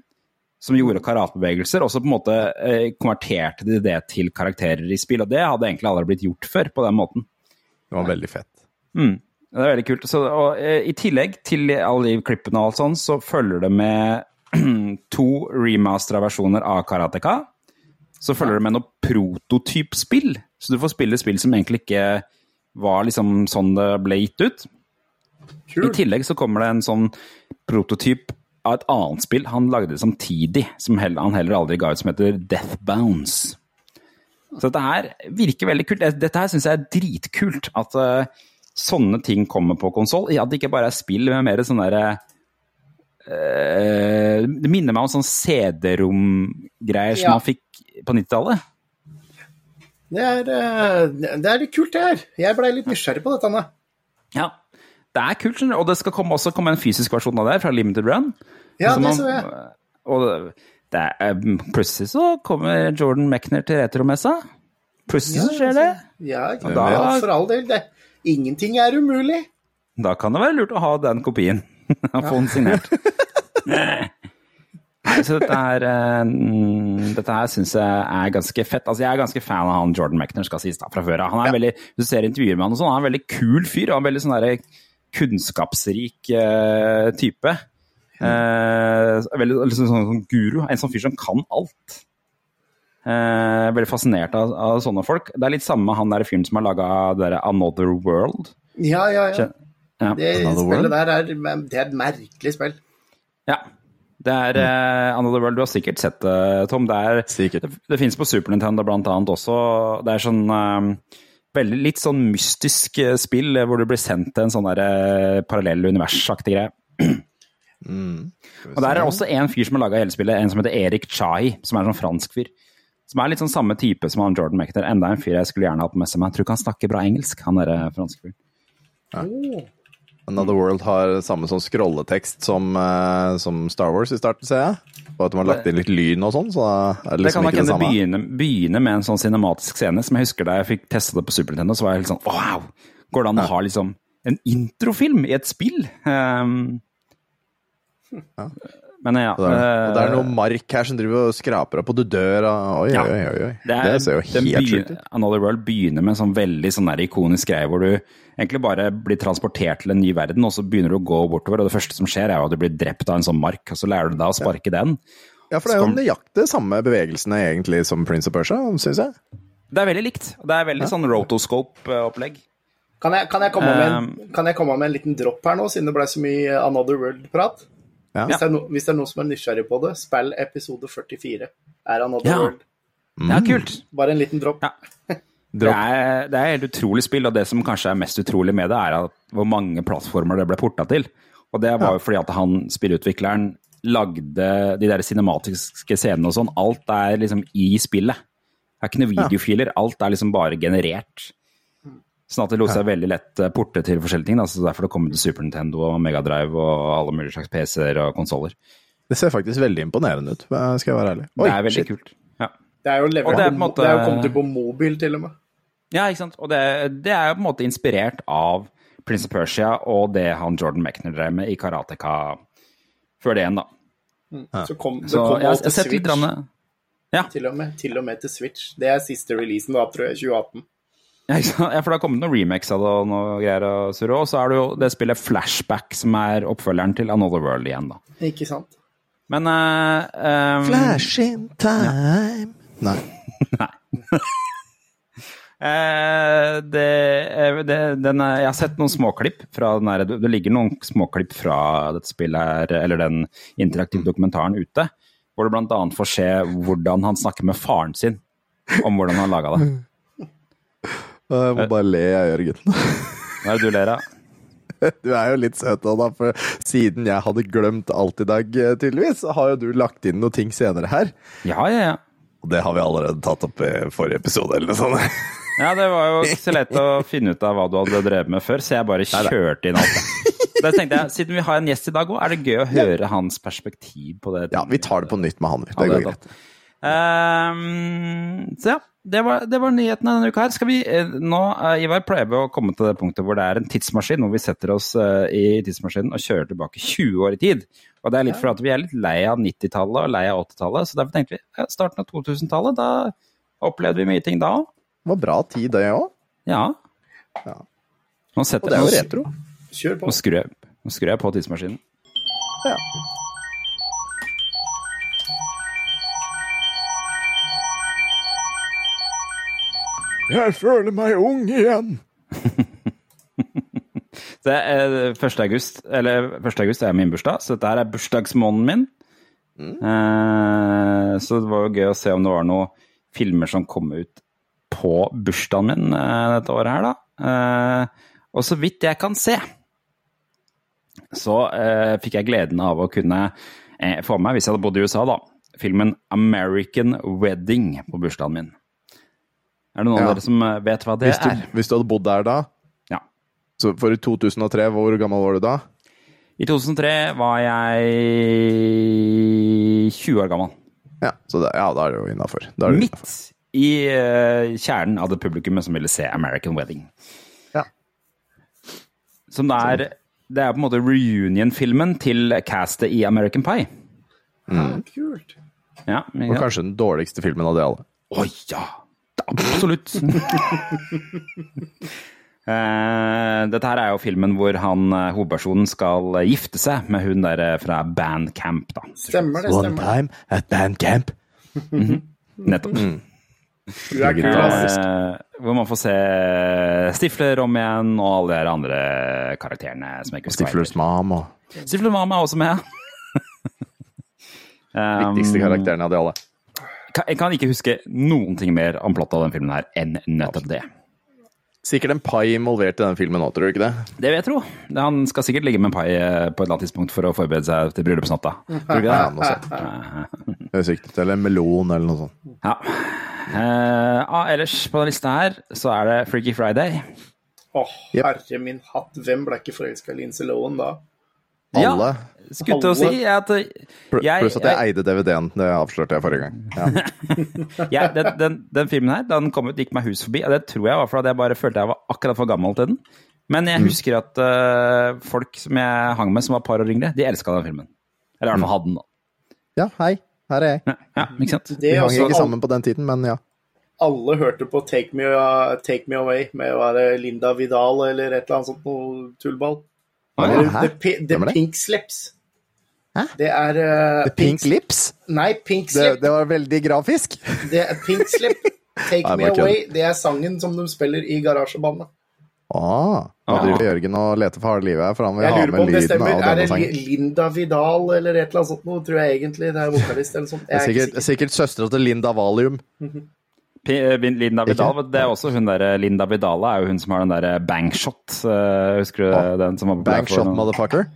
som gjorde karatebevegelser, og så på en måte eh, konverterte de det til karakterer i spill. Og det hadde egentlig aldri blitt gjort før på den måten. Det var veldig fett. Mm. Det er veldig kult. Så, og, eh, I tillegg til alle de klippene og alt sånt, så følger det med to remastera versjoner av Karateka. Så følger det med noe prototypspill. Så du får spille spill som egentlig ikke var liksom sånn det ble gitt ut. I tillegg så kommer det en sånn prototyp av et annet spill han lagde samtidig, som heller, han heller aldri ga ut, som heter Death Bounce. Så dette her virker veldig kult. Dette her syns jeg er dritkult. At uh, sånne ting kommer på konsoll. At det ikke bare er spill, men mer sånn derre uh, Det minner meg om sånn CD-rom-greier som Ja. man fikk på 90-tallet. Det er, eh, det er litt kult, det her. Jeg blei litt nysgjerrig på dette. Anne. Ja. Det er kult, skjønner du. Og det skal komme, også komme en fysisk versjon av det fra Limited Run. Ja, Så det man- så jeg. Og det er, plutselig så kommer Jordan Mechner til retromessa. Plutselig så skjer det. Ja, ja, da- ja, for all del. Det, ingenting er umulig. Da kan det være lurt å ha den kopien. Få den signert. Nei, så dette her, eh, mm, dette her syns jeg er ganske fett. Altså, jeg er ganske fan av han Jordan Mechner, skal sies da, fra før av. Han er veldig, Hvis du ser intervjuer med han og sånn, han er en veldig kul fyr. og veldig sånn derre kunnskapsrik eh, type. Eh, veldig liksom sånn, sånn guru. En sånn fyr som kan alt. Eh, veldig fascinert av, av sånne folk. Det er litt samme med han der fyren som har laga Another World. Ja, ja, ja. Ja. Det Another spillet World? der er, det er et merkelig spill. ja. Det er eh, Another World, du har sikkert sett det, Tom. Det, er, det, det finnes på Super Nintendo blant annet også. Det er sånn eh, veldig litt sånn mystisk eh, spill eh, hvor du blir sendt til en sånn der parallell univers-aktig greie. Og der er det også en fyr som har laga hele spillet, en som heter Erik Chai, som er en sånn fransk fyr. Som er litt sånn samme type som han Jordan Mechner. Enda en fyr jeg skulle gjerne hatt med seg, men jeg tror ikke han snakker bra engelsk, han derre franske fyren. Another World har samme sånn scrolletekst som, uh, som Star Wars i starten, ser jeg. Og at de har lagt inn litt lyn og sånn, så er det Det liksom kan nok ikke det kan samme. begynne, begynne med en sånn cinematisk scene, som jeg husker da jeg fikk testa det på Super Nintendo, så var jeg helt sånn wow! Går det an å ha liksom en introfilm i et spill? Um, Men ja. Og det, er, og det er eh, noe mark her som driver og skraper opp, og du dør av Oi, Ja. oi, oi. oi. Det, Det, er, ser jo helt sjukt ut. Another World begynner med en sånn veldig sånn der ikonisk greie hvor du egentlig bare blir transportert til en ny verden, og så begynner du å gå bortover, og det første som skjer er jo at du blir drept av en sånn mark, og så lærer du deg å sparke den. Ja, for det er jo nøyaktig samme bevegelsene egentlig som Prince of Persia, syns jeg. Det er veldig likt. Det er veldig sånn rotoscope-opplegg. Kan kan, Um, kan jeg komme med en liten dropp her nå, siden det ble så mye Another World-prat? Ja. Hvis, det er no, hvis det er noen som er nysgjerrig på det, spill episode 44. Er Another Ja. Mm. Ja, kult. Bare en liten dropp. Ja. Det er, det er et helt utrolig spill, og det som kanskje er mest utrolig med det, er at hvor mange plattformer det ble porta til. Og det var jo fordi at han, spillutvikleren, lagde de der cinematiske scenene og sånn. Alt er liksom i spillet. Det er ikke noen videofiler, alt er liksom bare generert. Sånn at det lot seg veldig lett eh, porte til forskjellige ting. Da. Så derfor det kom til Super Nintendo og Megadrive og alle mulige slags PC-er og konsoller. Det ser faktisk veldig imponerende ut, skal jeg være ærlig. Det er veldig shit. kult. Ja. Det er jo, levert, det er måte- det er jo kommet ut på mobil, til og med. Ja, ikke sant. Og det, det er jo på en måte inspirert av Prince of Persia og det han Jordan Mechner drev med i Karateka før det igjen, da. Så kom, det Så kom jeg, jeg har til Switch. ja, Til og, med, til og med til Switch. Det er siste releasen da, tror jeg. 2018. ja, ikke sant? ja, for det har kommet noen remakes av det og noe greier. Og surre. Og så er det jo det spillet Flashback som er oppfølgeren til Another World igjen, da. Ikke sant? Men uh, um, Flash in time Nei. Eh, det, eh, det, den, jeg har sett noen småklipp fra den her, Det ligger noen småklipp fra dette spillet her, eller den interaktive dokumentaren ute, hvor du annet får se hvordan han snakker med faren sin om hvordan han laga det. Jeg må bare le, jeg, Jørgen. Hva er det du ler av? Du er jo litt søt da, for siden jeg hadde glemt alt i dag, eh, tydeligvis, så har jo du lagt inn noen ting senere her. Ja, ja, ja. Og det har vi allerede tatt opp i forrige episode, eller noe sånt. Ja, det var jo ikke så lett å finne ut av hva du hadde drevet med før, så jeg bare kjørte inn alt det. Da tenkte jeg, Siden vi har en gjest i dag òg, er det gøy å høre hans perspektiv på det. Ja, vi tar det på nytt med han. Det går greit. tatt. Ehm, så ja, det var, det var nyhetene denne uka her. Skal vi, eh, nå, eh, Ivar, pleier vi å komme til det punktet hvor det er en tidsmaskin, hvor vi setter oss eh, i tidsmaskinen og kjører tilbake 20 år i tid. Og det er litt for at vi er litt lei av 90-tallet og lei av 80-tallet, så derfor tenkte vi starten av 2000-tallet, da opplevde vi mye ting da òg. Det var bra tid, det òg. Ja. Ja. Nå Og det er jo retro. Kjør på. Nå skrur jeg, nå skrur jeg på tidsmaskinen. Ja. Jeg føler meg ung igjen. Det er 1. august, eller 1. august er min bursdag, så dette her er bursdagsmåneden min. Eh, så det var jo gøy å se om det var noen filmer som kom ut på bursdagen min eh, dette året her, da. Eh, og så vidt jeg kan se, så eh, fikk jeg gleden av å kunne eh, få med hvis jeg hadde bodd i USA, da, filmen American Wedding på bursdagen min. Er det noen Ja. av dere som eh, vet hva det Hvis du, er? hvis du hadde bodd der da, Ja. så for i 2003, hvor gammel var du da? I 2003 var jeg 20 år gammel. Ja, så det, ja da er det jo innafor. Midt i uh, kjernen av det publikummet som ville se American Wedding. Ja. Som det er Det er på en måte reunion-filmen til castet i American Pie. Ja, kult. Ja, Og kanskje den dårligste filmen av de alle. Oi, ja! Absolutt. Uh, dette her er jo filmen hvor han, eh, hovedpersonen skal gifte seg med hun der eh, fra Bandcamp, da. Stemmer det, stemmer One time at Bandcamp. Mm -hmm. Nettopp. Du er kul, ass. Eh, hvor man får se Stifler om igjen, og alle de andre karakterene som jeg ikke. Stiflers mam og Stiflers mam er også med. um, viktigste karakterene av de alle. Jeg kan ikke huske noen ting mer om plottet av den filmen her enn nettopp det. Sikkert en pai involvert i den filmen nå, tror du ikke det? Det vil jeg tro. Han skal sikkert ligge med en pai eh, på et eller annet tidspunkt for å forberede seg til bryllupsnatta. Tror du Ja, ikke noe sånt. Det er ut. Eller en melon eller noe sånt. Ja. Eh, ah, ellers på den lista her så er det Freaky Friday. Åh, herre min hatt, hvem ble ikke forelska i Lindsay Lohan da? Ja, Alle. skulle til å si at eh, jeg, Pluss at jeg eide DVD-en. Det avslørte jeg forrige gang. Ja. ja, den, den, den filmen her, den kom ut, gikk meg hus forbi. Og det tror jeg var fordi jeg bare følte jeg var akkurat for gammel til den. Men jeg husker at uh, folk som jeg hang med, som var par år yngre, de elska den filmen. Eller i hvert fall hadde den, da. ja, hei. Her er jeg. Ja, ja, ikke sant? Vi hang også, ikke sammen på den tiden, men ja. Alle hørte på Take Me, uh, Take Me Away med å være Linda Vidal eller et eller annet sånt noe tullball. Ah? The, The det? Pink Slips. Hæ? Det er uh, The Pink Lips? Nei, Pink Det, Slip. det var veldig grafisk. Det er Pink Slip. Take Nei, Me. Away. Det er sangen som de spiller i garasjebandet. Ah, nå driver Jørgen og leter for harde livet her, for han vil ha på med det lyden av denne sangen. Er det Linda Vidal eller et eller annet sånt noe, tror jeg egentlig. Det er vokalist eller sånt. Jeg det er ikke sikkert, sikker. sikkert søstera til Linda Valium. Mm eh, Linda Vidal, det er også hun der Linda Vidala er jo hun som har den derre bangshot. eh, Husker du Ah, den som var populær Bang for shot, noen- motherfucker.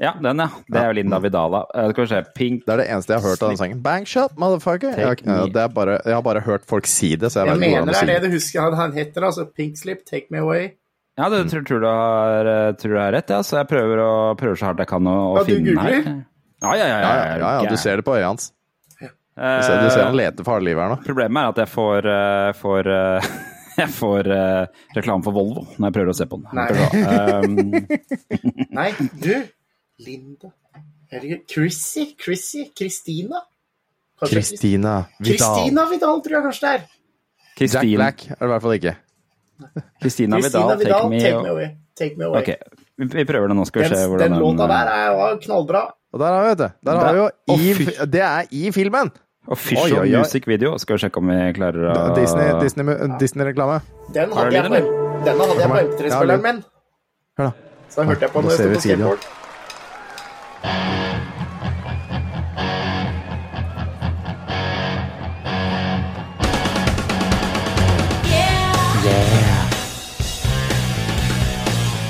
Ja, den, ja. Det er jo Linda Vidala. Eh, Skal vi se, Pink Det er det eneste jeg har hørt av den sangen. Bangshot motherfucker. Jeg, det er bare, jeg har bare hørt folk si det, så jeg, Jeg vet ikke hvordan mener å det si er det det. du husker han, heter, altså. Pink Slip, Take Me Away. Ja, du tror, tror, du har, eh, tror du har rett, ja. Så jeg prøver, å, prøver så hardt jeg kan å, å Ja, finne den her. Ja, ja, ja. ja, Ja, ja, ja, ja, du ser det på øyet hans. Du ser, du ser han leter farlig her nå. Problemet er at jeg får, eh, får eh, jeg får uh, reklame for Volvo når jeg prøver å se på den. Nei. Um, Nei, du. Linda. Herregud. Chrissy? Chrissy? Kristina? Kristina Vidal. Kristina Vidal, tror jeg kanskje det er. Jack Kristin- Black er det i hvert fall ikke. Kristina Kristina Vidal, Vidal, Take Me, Take Me Away. Take me away. Okay. vi prøver det nå, skal vi se Den, hvordan den låta eh, der er jo knallbra. Og der har vi, vet du. Der har vi jo i. Det er i filmen! Official Oi, oi, oi. music video. Skal vi sjekke om vi klarer å Disney- Disney- Disney-reklame. Den hadde jeg på, lyden, denne hadde jeg på MP3-spilleren min. Hør da. Så da hørte jeg på når jeg sto på videoen.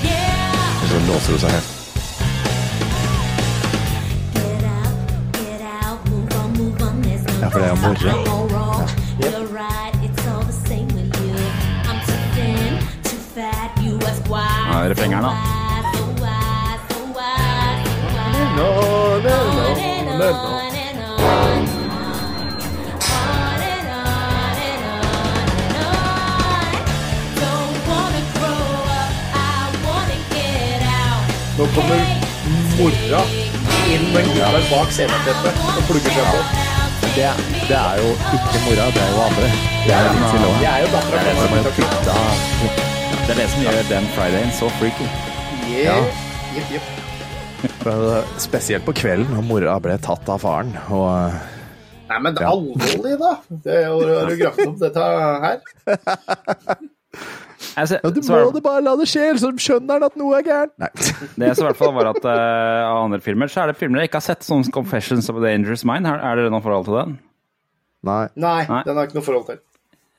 Yeah. Og så låser du seg helt. Ja, for det er moro. Ja, refrenget her, da. Nå kommer mora inn med en gitar bak sceneteppet og plugger seg på. Det, det er jo ikke mora, det er jo andre. Det er det er jo dattera Det til er jo Martin putta Det er det som gjør den Fridayen så freaky. Yeah. Ja. Yep, yep. Spesielt på kvelden når mora ble tatt av faren. Og Nei, men det er alvorlig, da. Det er jo- Har du gravd opp dette her? Altså, ja, du må det bare la det skje, så skjønner han at noe er gærent. Nei. Det jeg så i hvert fall var at uh, av andre filmer, så er det filmer jeg ikke har sett, som Confessions of a Dangerous Mind. Er, er det noe forhold til den? Nei. Nei, Nei. den har jeg ikke noe forhold til.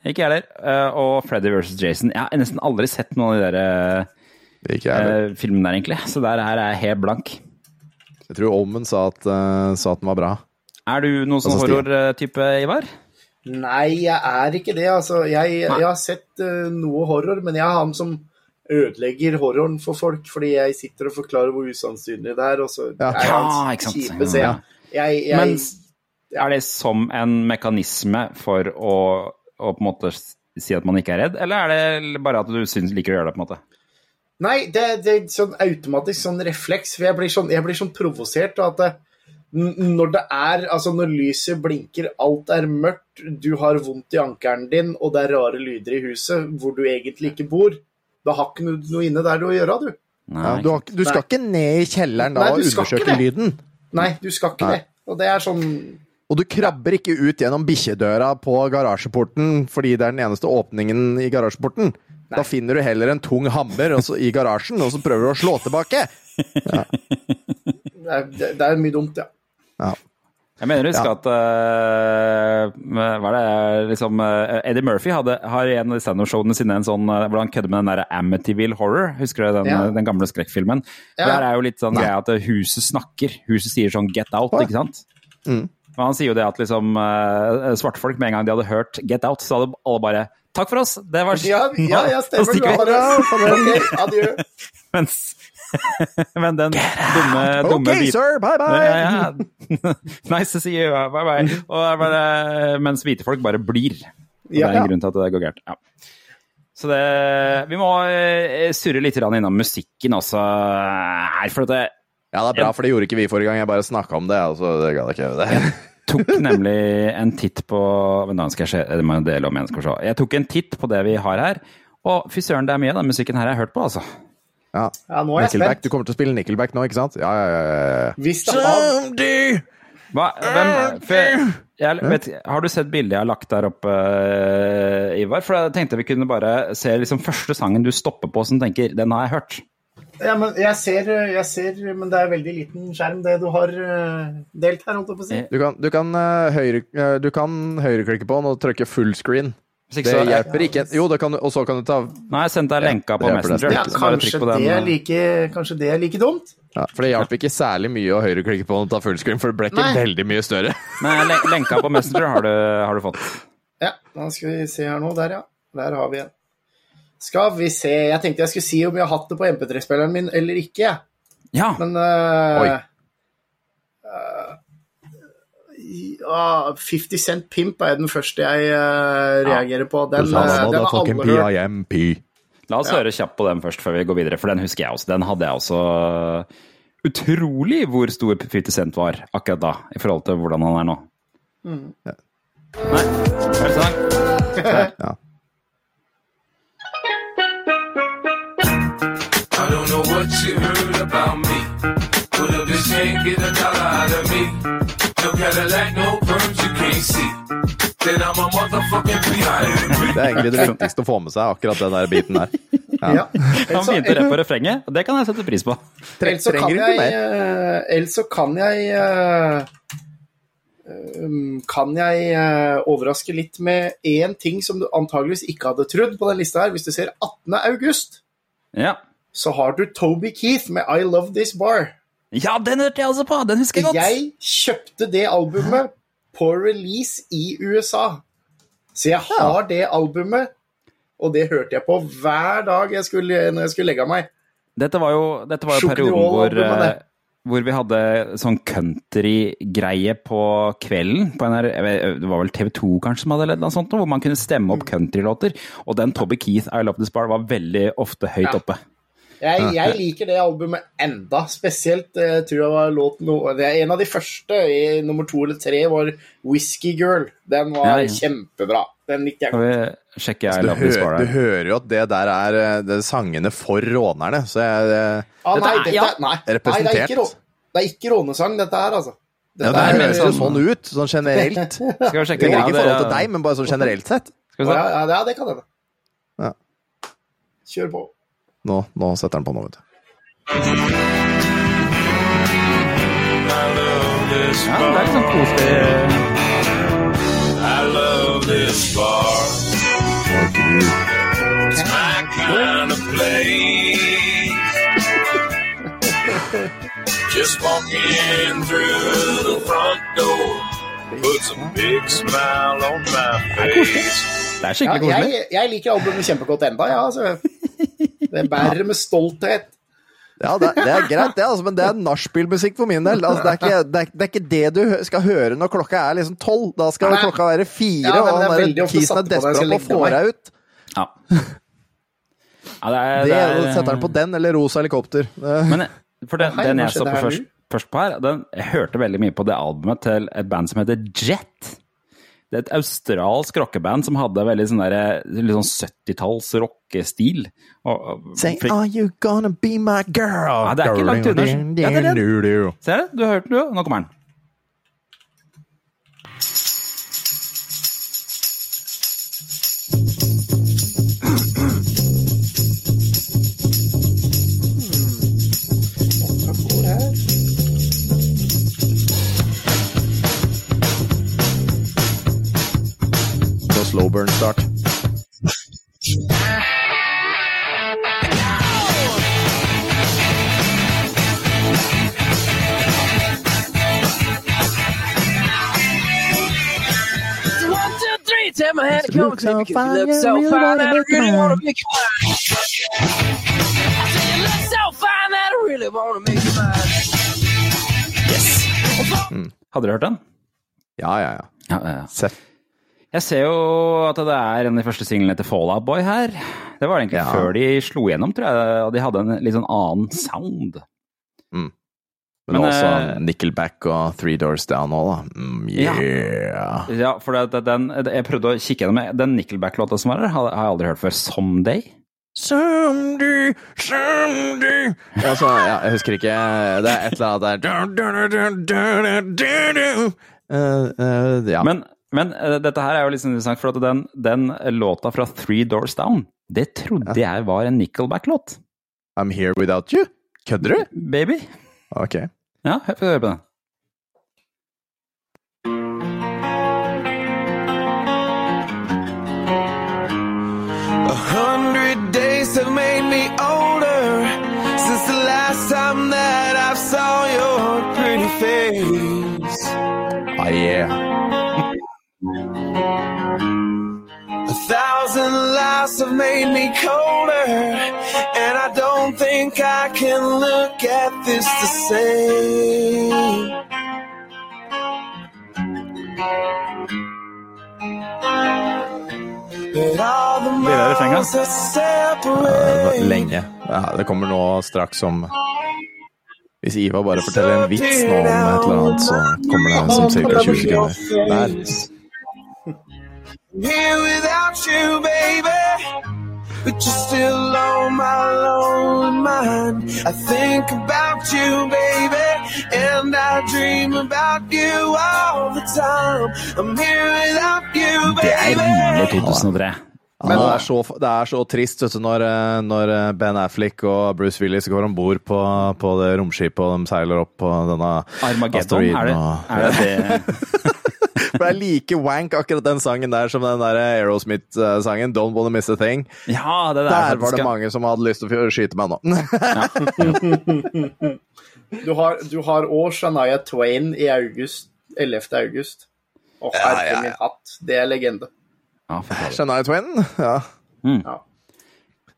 Ikke jeg heller. Uh, og Freddy vs. Jason. Jeg har nesten aldri sett noen av de der uh, Ikke jeg heller. filmene der, egentlig. Så der her er jeg helt blank. Jeg tror Olmen sa at, uh, sa at den var bra. Er du noen sånn Altså, horror-type, Ivar? Nei, jeg er ikke det. Altså, jeg, jeg har sett uh, noe horror, men jeg er han som ødelegger horroren for folk, fordi jeg sitter og forklarer hvor usannsynlig det er, og så Ja. er han Ja, hans ikke sant. kjipe se. Ja. Jeg, jeg, Men er det som en mekanisme for å, å på en måte si at man ikke er redd, eller er det bare at du syns liker å gjøre det? på en måte? Nei, det, det er sånn automatisk sånn refleks. For jeg blir sånn, jeg blir sånn provosert av at når det er Altså, når lyset blinker, alt er mørkt, du har vondt i ankelen din, og det er rare lyder i huset hvor du egentlig ikke bor, da har ikke noe, noe inne der du å gjøre, du. Nei, Ja, du, har, du skal ikke ned i kjelleren da Nei, og du undersøke lyden. Nei, du skal ikke Nei. det. Og det er sånn Og du krabber ikke ut gjennom bikkjedøra på garasjeporten fordi det er den eneste åpningen i garasjeporten. Da finner du heller en tung hammer også, i garasjen, og så prøver du å slå tilbake. Det er, det, det er mye dumt, ja. Ja. Jeg mener å huske Ja. at uh, Hva er det liksom uh, Eddie Murphy hadde, har i en av de standup-showene sine en sånn uh, hvor han kødder med den der Amityville Horror. Husker du den, Ja. den gamle skrekkfilmen? Ja. Der er jo litt sånn greia at huset snakker. Huset sier sånn 'get out', ikke sant? Mm. Men han sier jo det at liksom uh, svartfolk med en gang de hadde hørt 'get out', så hadde alle bare 'takk for oss', det var Ja, ja, ja stemmer. Adjø. Mens Men den dumme, dumme Ok, hvite- sir, bye bye! Ja, ja. nice to see you, bye bye. Og bare, mens hvite folk bare blir. Og det er en grunn til at det går gærent. Ja. Så det Vi må eh, surre litt innom musikken også her, for at det Ja, det er bra, for det gjorde ikke vi forrige gang. Jeg bare snakka om det, altså. Det gadd jeg ikke det. Tok nemlig en titt på jeg se, det må jeg dele om igjen, skal vi. Jeg tok en titt på det vi har her, og fy søren, det er mye av den musikken her jeg har hørt på, altså. Ja. Ja, nå er jeg Nickelback. spent. Du kommer til å spille Nickelback nå, ikke sant? Ja, ja, ja. Hvis det har Hva, hvem, for jeg, jeg vet, har du sett bildet jeg har lagt der oppe, eh, Ivar? For jeg tenkte vi kunne bare se liksom første sangen du stopper på som tenker 'den har jeg hørt'. Ja, men jeg ser, jeg ser Men det er veldig liten skjerm, det du har eh, delt her, holdt jeg på å si. Du kan, du kan, eh, høyre, eh, du kan høyreklikke på den og trykke full screen. Det hjelper ikke. Jo, det kan og så kan du ta Nei, jeg sendte deg lenka på Messenger. Ja, kanskje på det, er like, kanskje det er like dumt? ja, For det hjalp ikke særlig mye å høyreklikke på den og ta full screen, for det ble ikke Nei. veldig mye større. Men lenka på Messenger har du, har du fått. Ja, da skal vi se her nå. Der, ja. Der har vi en. Skal vi se Jeg tenkte jeg skulle si om jeg har hatt det på MP3-spilleren min eller ikke. Ja, Men uh, Oi. eh, 50 Cent Pimp er den første jeg uh, reagerer på. Den, eh, den har alle hørt. La oss høre kjapt på den først før vi går videre, for den husker jeg også. Den hadde jeg også Utrolig hvor stor 50 Cent var akkurat da, i forhold til hvordan han er nå. Nei, feil sang. Ja. What you heard about me. Put up this chain, get a dollar out of me. No Cadillac, no perms you can't see. Then I'm a motherfucking behind. Det er egentlig det viktigste å få med seg, akkurat den der biten der. Ja. Han Ellers så- begynte rett på refrenget, og det kan jeg sette pris på. Ellers så kan jeg, eh, ellers så kan jeg eh, um, Kan jeg eh, overraske litt med én ting som du antageligvis ikke hadde trodd på den lista her. Hvis du ser 18. august, Ja. Så har du Toby Keith med I Love This Bar. ja, den hørte jeg også på! Den husker jeg godt. Jeg kjøpte det albumet på release i USA. Så jeg har det albumet, og det hørte jeg på hver dag jeg skulle, når jeg skulle legge av meg. Dette var jo, dette var jo perioden hvor, eh, hvor vi hadde sånn countrygreie på kvelden. På NR, vet, det var vel TV 2 kanskje som hadde eller sånt, hvor man kunne stemme Mm. opp countrylåter. Og den Toby Keith, I Love This Bar, var veldig ofte høyt Ja. oppe. Jeg, jeg liker det albumet enda, spesielt jeg tror jeg var låten Det er en av de første, i nummer to eller tre, var Whiskey Girl. Den var Ja, ja. kjempebra. Den likte jeg godt. sjekke I Du, hører, du hører jo at det der er, eh, det er sangene for rånerne, så jeg eh, Ah, nei, Dette ja, nei, nei, det er ikke, rå, det er ikke rånesang, dette her, altså. ja, Det er, høres jo sånn- sånn ut, sånn generelt. Skal vi sjekke Det er ikke i forhold til deg, men bare sånn generelt sett. Skal vi ja, se. ja, ja, det kan hende. Ja. Kjør på. Nå, nå setter han på noe, vet du. Ja, det er litt sånn koselig. I love this bar. It's my kind of place. Just walking through the front door puts a big smile on my face. Det er skikkelig koselig. jeg, jeg liker albumet kjempegodt enda, ja. Altså. Det bærer med stolthet. Ja, det, det er greit, det, altså, men det er nachspielmusikk for min del. Altså, det, er ikke, det, er, det er ikke det du skal høre når klokka er liksom tolv. Da skal Nei. klokka være fire, Ja, og det han der kisen er desperat på å få deg ut. Ja. ja det er, Det, det er, setter han på den eller rosa helikopter. Men for den, den jeg så på først, først på her, den, jeg hørte veldig mye på det albumet til et band som heter Jet. Det er et australsk rockeband som hadde veldig sånn der, sånn 70-talls rockestil. Og- og- Say, for- are you gonna be my girl? Nei, det er ikke langt unna. Ja, er. Ser du? Du har hørt den, du. Nå kommer den. Burnstock. tap my hand and come with me because you look so fine that I really want to make you mine. I said you look so fine that I really want to make you mine. Yes. Mm. Hadde dere hørt den? Ja, ja, ja. ja, ja, ja. Sett Jeg ser jo at det er en av de første singlene til Fall Out Boy her. Det var egentlig Ja. før de slo gjennom, tror jeg, og de hadde en litt sånn annen sound. Men, Men, også eh, Nickelback og Three Doors Down òg, da. Mm, Ja. yeah. Ja, for det, den, jeg prøvde å kikke gjennom Den Nickelback-låta som var her, har har jeg aldri hørt før. Someday. Someday, someday altså, ja, Jeg husker ikke. Det er et eller annet der uh, uh, Ja. Men, men uh, dette her er jo litt sånn interessant, for at den, den låta fra Three Doors Down, det trodde jeg var en Nickelback-låt. I'm here without you. Kødder du? Baby. Ok. Ja, hør få høre på den. Hundred days have made me older since the last time that I saw your pretty face. Ah, yeah. A thousand lives have made me colder, and I don't think I can look at this the same. But all the miles that Det separate Lenge. Ja, det kommer nå straks om Hvis Ivar bare forteller en vits nå om et eller annet, så kommer det som ca. 20 sekunder. Der. Here without you, baby. But you're still on my lonely mind. I think about you, baby, and I dream about you all the time. I'm here without you, Det er baby. 2003. Men det er, så, det er så trist vet du, når, eh, når eh, Ben Affleck og Bruce Willis går om bord på, på det romskipet og de seiler opp på denne Armageddon, er det og- er det? det? For det er like wank akkurat den sangen der som den der Aerosmith-sangen Don't Wanna Miss a Thing. Ja, det der, Der var det mange som hadde lyst til å skyte meg nå. Du har, du har òg Shania Twain i august, 11. august. Å, herre ja, ja. min hatt. Det er legende. Ja. Shania Twain? Ja. Ja.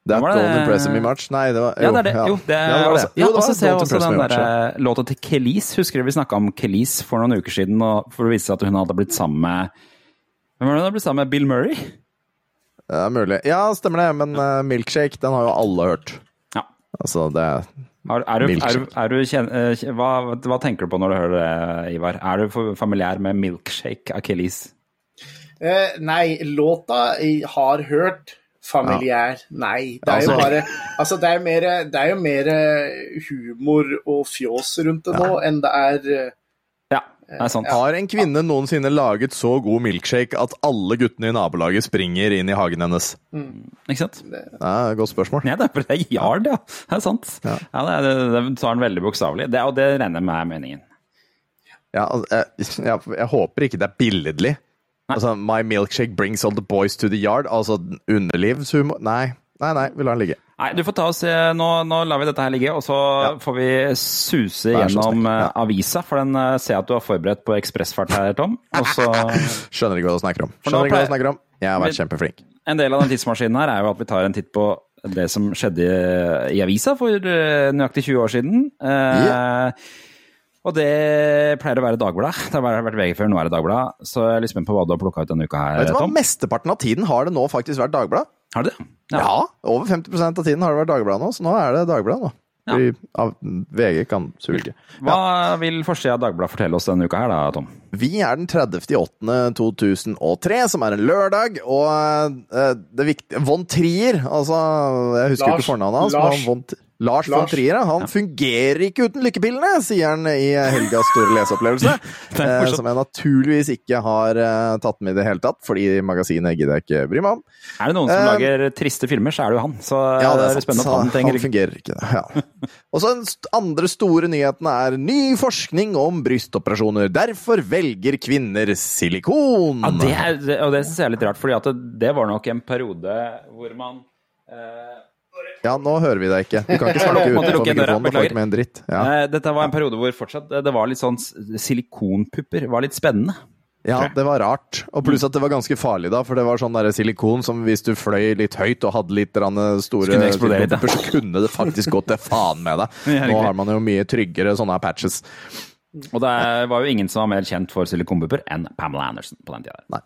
That Var det- don't impress me much. Nei, det var Ja, det er det. Jo, det Ja, det var det. Jo, det og så ser jeg også den der eh, låta til Kelis. Husker du vi snakka om Kelis for noen uker siden, og for å vise at hun hadde blitt sammen med Hvem var det hun hadde blitt sammen med? Bill Murray? Det er mulig. Ja, stemmer det, men uh, Milkshake, den har jo alle hørt. Ja. Altså, det er Har, er du, er er du kjen, uh, hva, hva tenker du på når du hører det, Ivar? Er du familiær med Milkshake av Kelis? Eh, nei, låta jeg har hørt. Familiær. Nei. Det er jo Altså- bare Altså, det er, mer, det er jo mer eh, humor og fjås rundt det nå enn det er eh, Ja, det er sant. Har en kvinne noensinne laget så god milkshake at alle guttene i nabolaget springer inn i hagen hennes? Ikke sant? Det er et godt spørsmål. Ja, det er, det er Yard, ja. Det er sant. Ja. det, er, det, det tar den veldig bokstavelig. Det, og det regner jeg med er meningen. Ja, jeg, jeg, jeg håper ikke det er billedlig. Altså, My milkshake brings all the boys to the yard. Altså underlivshumor Nei, nei, nei, vi lar den ligge. Nei, du får ta oss, nå, nå lar vi dette her ligge, og så får vi suse gjennom eh, Ja. avisa, for den eh, ser jeg at du har forberedt på ekspressfart her, Tom. Så Skjønner ikke hva du snakker om. Skjønner ikke hva du snakker om. Jeg har vært kjempeflink. En del av den tidsmaskinen her er jo at vi tar en titt på det som skjedde i, avisa for eh, nøyaktig 20 år siden. Eh, Og det pleier å være Dagbladet. Det har vært VG før, nå er det Dagbladet. Så jeg er litt spent på hva du har plukka ut denne uka her, Vet du hva? Tom. Mesteparten av tiden har det nå faktisk vært Dagbladet. Har du det? Ja. over 50% av tiden har det vært Dagbladet nå, så nå er det Dagbladet nå. Ja. Vi, av, VG kan sulge. Hva vil forsida av Dagbladet fortelle oss denne uka her, da, Tom? Vi er den 30.8.2003, som er en lørdag, og uh, det viktige Von Trier, altså Jeg husker Lars- ikke fornavnet hans. Lars- men han von, Lars, von Trier Trier, ja, han fungerer ikke uten lykkepillene, sier han i helgas store leseopplevelse. Eh, som jeg naturligvis ikke har eh, tatt med i det hele tatt, fordi magasinet gidder jeg ikke bry meg om. Er det noen som Eh, lager triste filmer, så er det jo han. Så Ja, det er sant. spennende at han trenger han fungerer ikke. Ja. Og så den andre store nyheten er ny forskning om brystoperasjoner. Derfor velger kvinner silikon. Ja, det er, det, og det syns jeg er litt rart, for det, det var nok en periode hvor man eh, Ja, nå hører vi deg ikke. Du kan ikke snakke utenfor mikrofonen. Du får ikke med en dritt. Ja. eh, Dette var en periode hvor fortsatt det, det var litt sånn silikonpupper var litt spennende. Ja, det var rart. Og pluss at det var ganske farlig da, for det var sånn der silikon som hvis du fløy litt høyt og hadde litt store silikonpupper, så kunne det faktisk gått til faen med deg. Nå har man jo mye tryggere sånne patches. Og det var jo ingen som var mer kjent for silikonpupper enn Pamela Anderson på den tida. Nei.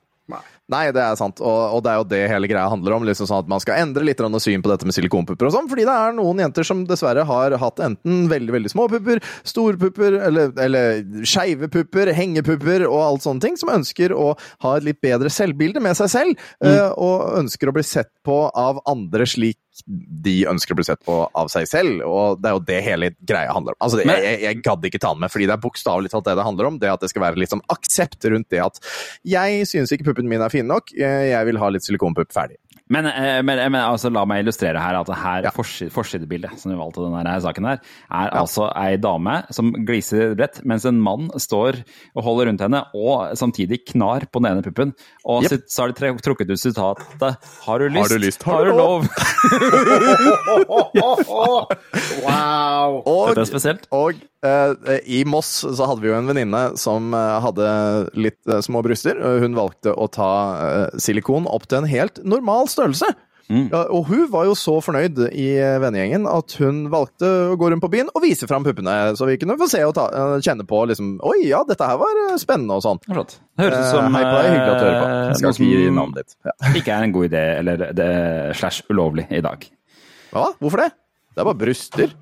Nei, det er sant, og, og det er jo det hele greia handler om. liksom sånn At man skal endre litt syn på dette med silikonpupper og sånn, fordi det er noen jenter som dessverre har hatt enten veldig veldig små pupper, store pupper, eller, eller skeive pupper, hengepupper og alt sånne ting, som ønsker å ha et litt bedre selvbilde med seg selv, Mm. og ønsker å bli sett på av andre slik de ønsker å bli sett på av seg selv, og det er jo det hele greia handler om. Altså, det, Men- jeg, jeg gadd ikke ta den med, fordi det er bokstavelig talt det det handler om. Det at det skal være litt sånn aksept rundt det at jeg synes ikke puppene mine er fine nok, eh, jeg vil ha litt silikonpupp ferdig. Men, eh, men, men altså, la meg illustrere her at her Ja. forsi- forsidebildet som vi valgte denne her saken her, er altså ei dame som gliser bredt, mens en mann står og holder rundt henne, og samtidig knar på den ene puppen. Og yep. så har de tre- trukket ut sitatet 'Har du lyst? du lyst? Har du lov?' Wow! Og, Dette er spesielt. og uh, i Moss så hadde vi jo en venninne som eh, hadde litt uh, små bryster. Hun valgte å ta uh, silikon opp til en helt normal størrelse. Ja, og hun var jo så fornøyd i vennegjengen at hun valgte å gå rundt på byen og vise fram puppene, så vi kunne få se og ta, eh, kjenne på liksom Oi, ja, dette her var eh, spennende og sånn. Flott. Det høres ut som Eh, hei på deg, hyggelig at du hører på. eh, skal ikke gi navnet ditt. Ja. ikke er en god idé, eller det slash ulovlig i dag. Hva? Hvorfor det? Det er bare bryster.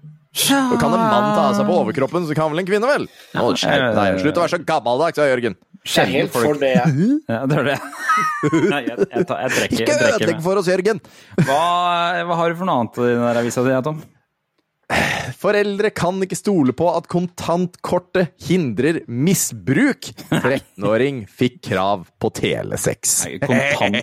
Ja. kan en mann ta av seg på overkroppen, så kan vel en kvinne vel? Nå, skjerp deg. Slutt å være så gammeldags, Jørgen. Jeg er helt for det. jeg. Ja, det er det. Nei, jeg, jeg, tar, jeg trekker, Ikke ødelegg for oss, Jørgen! Hva, hva har du for noe annet i den der avisa di, Tom? Foreldre kan ikke stole på at kontantkortet hindrer misbruk. 13-åring fikk krav på telesex. Kontant,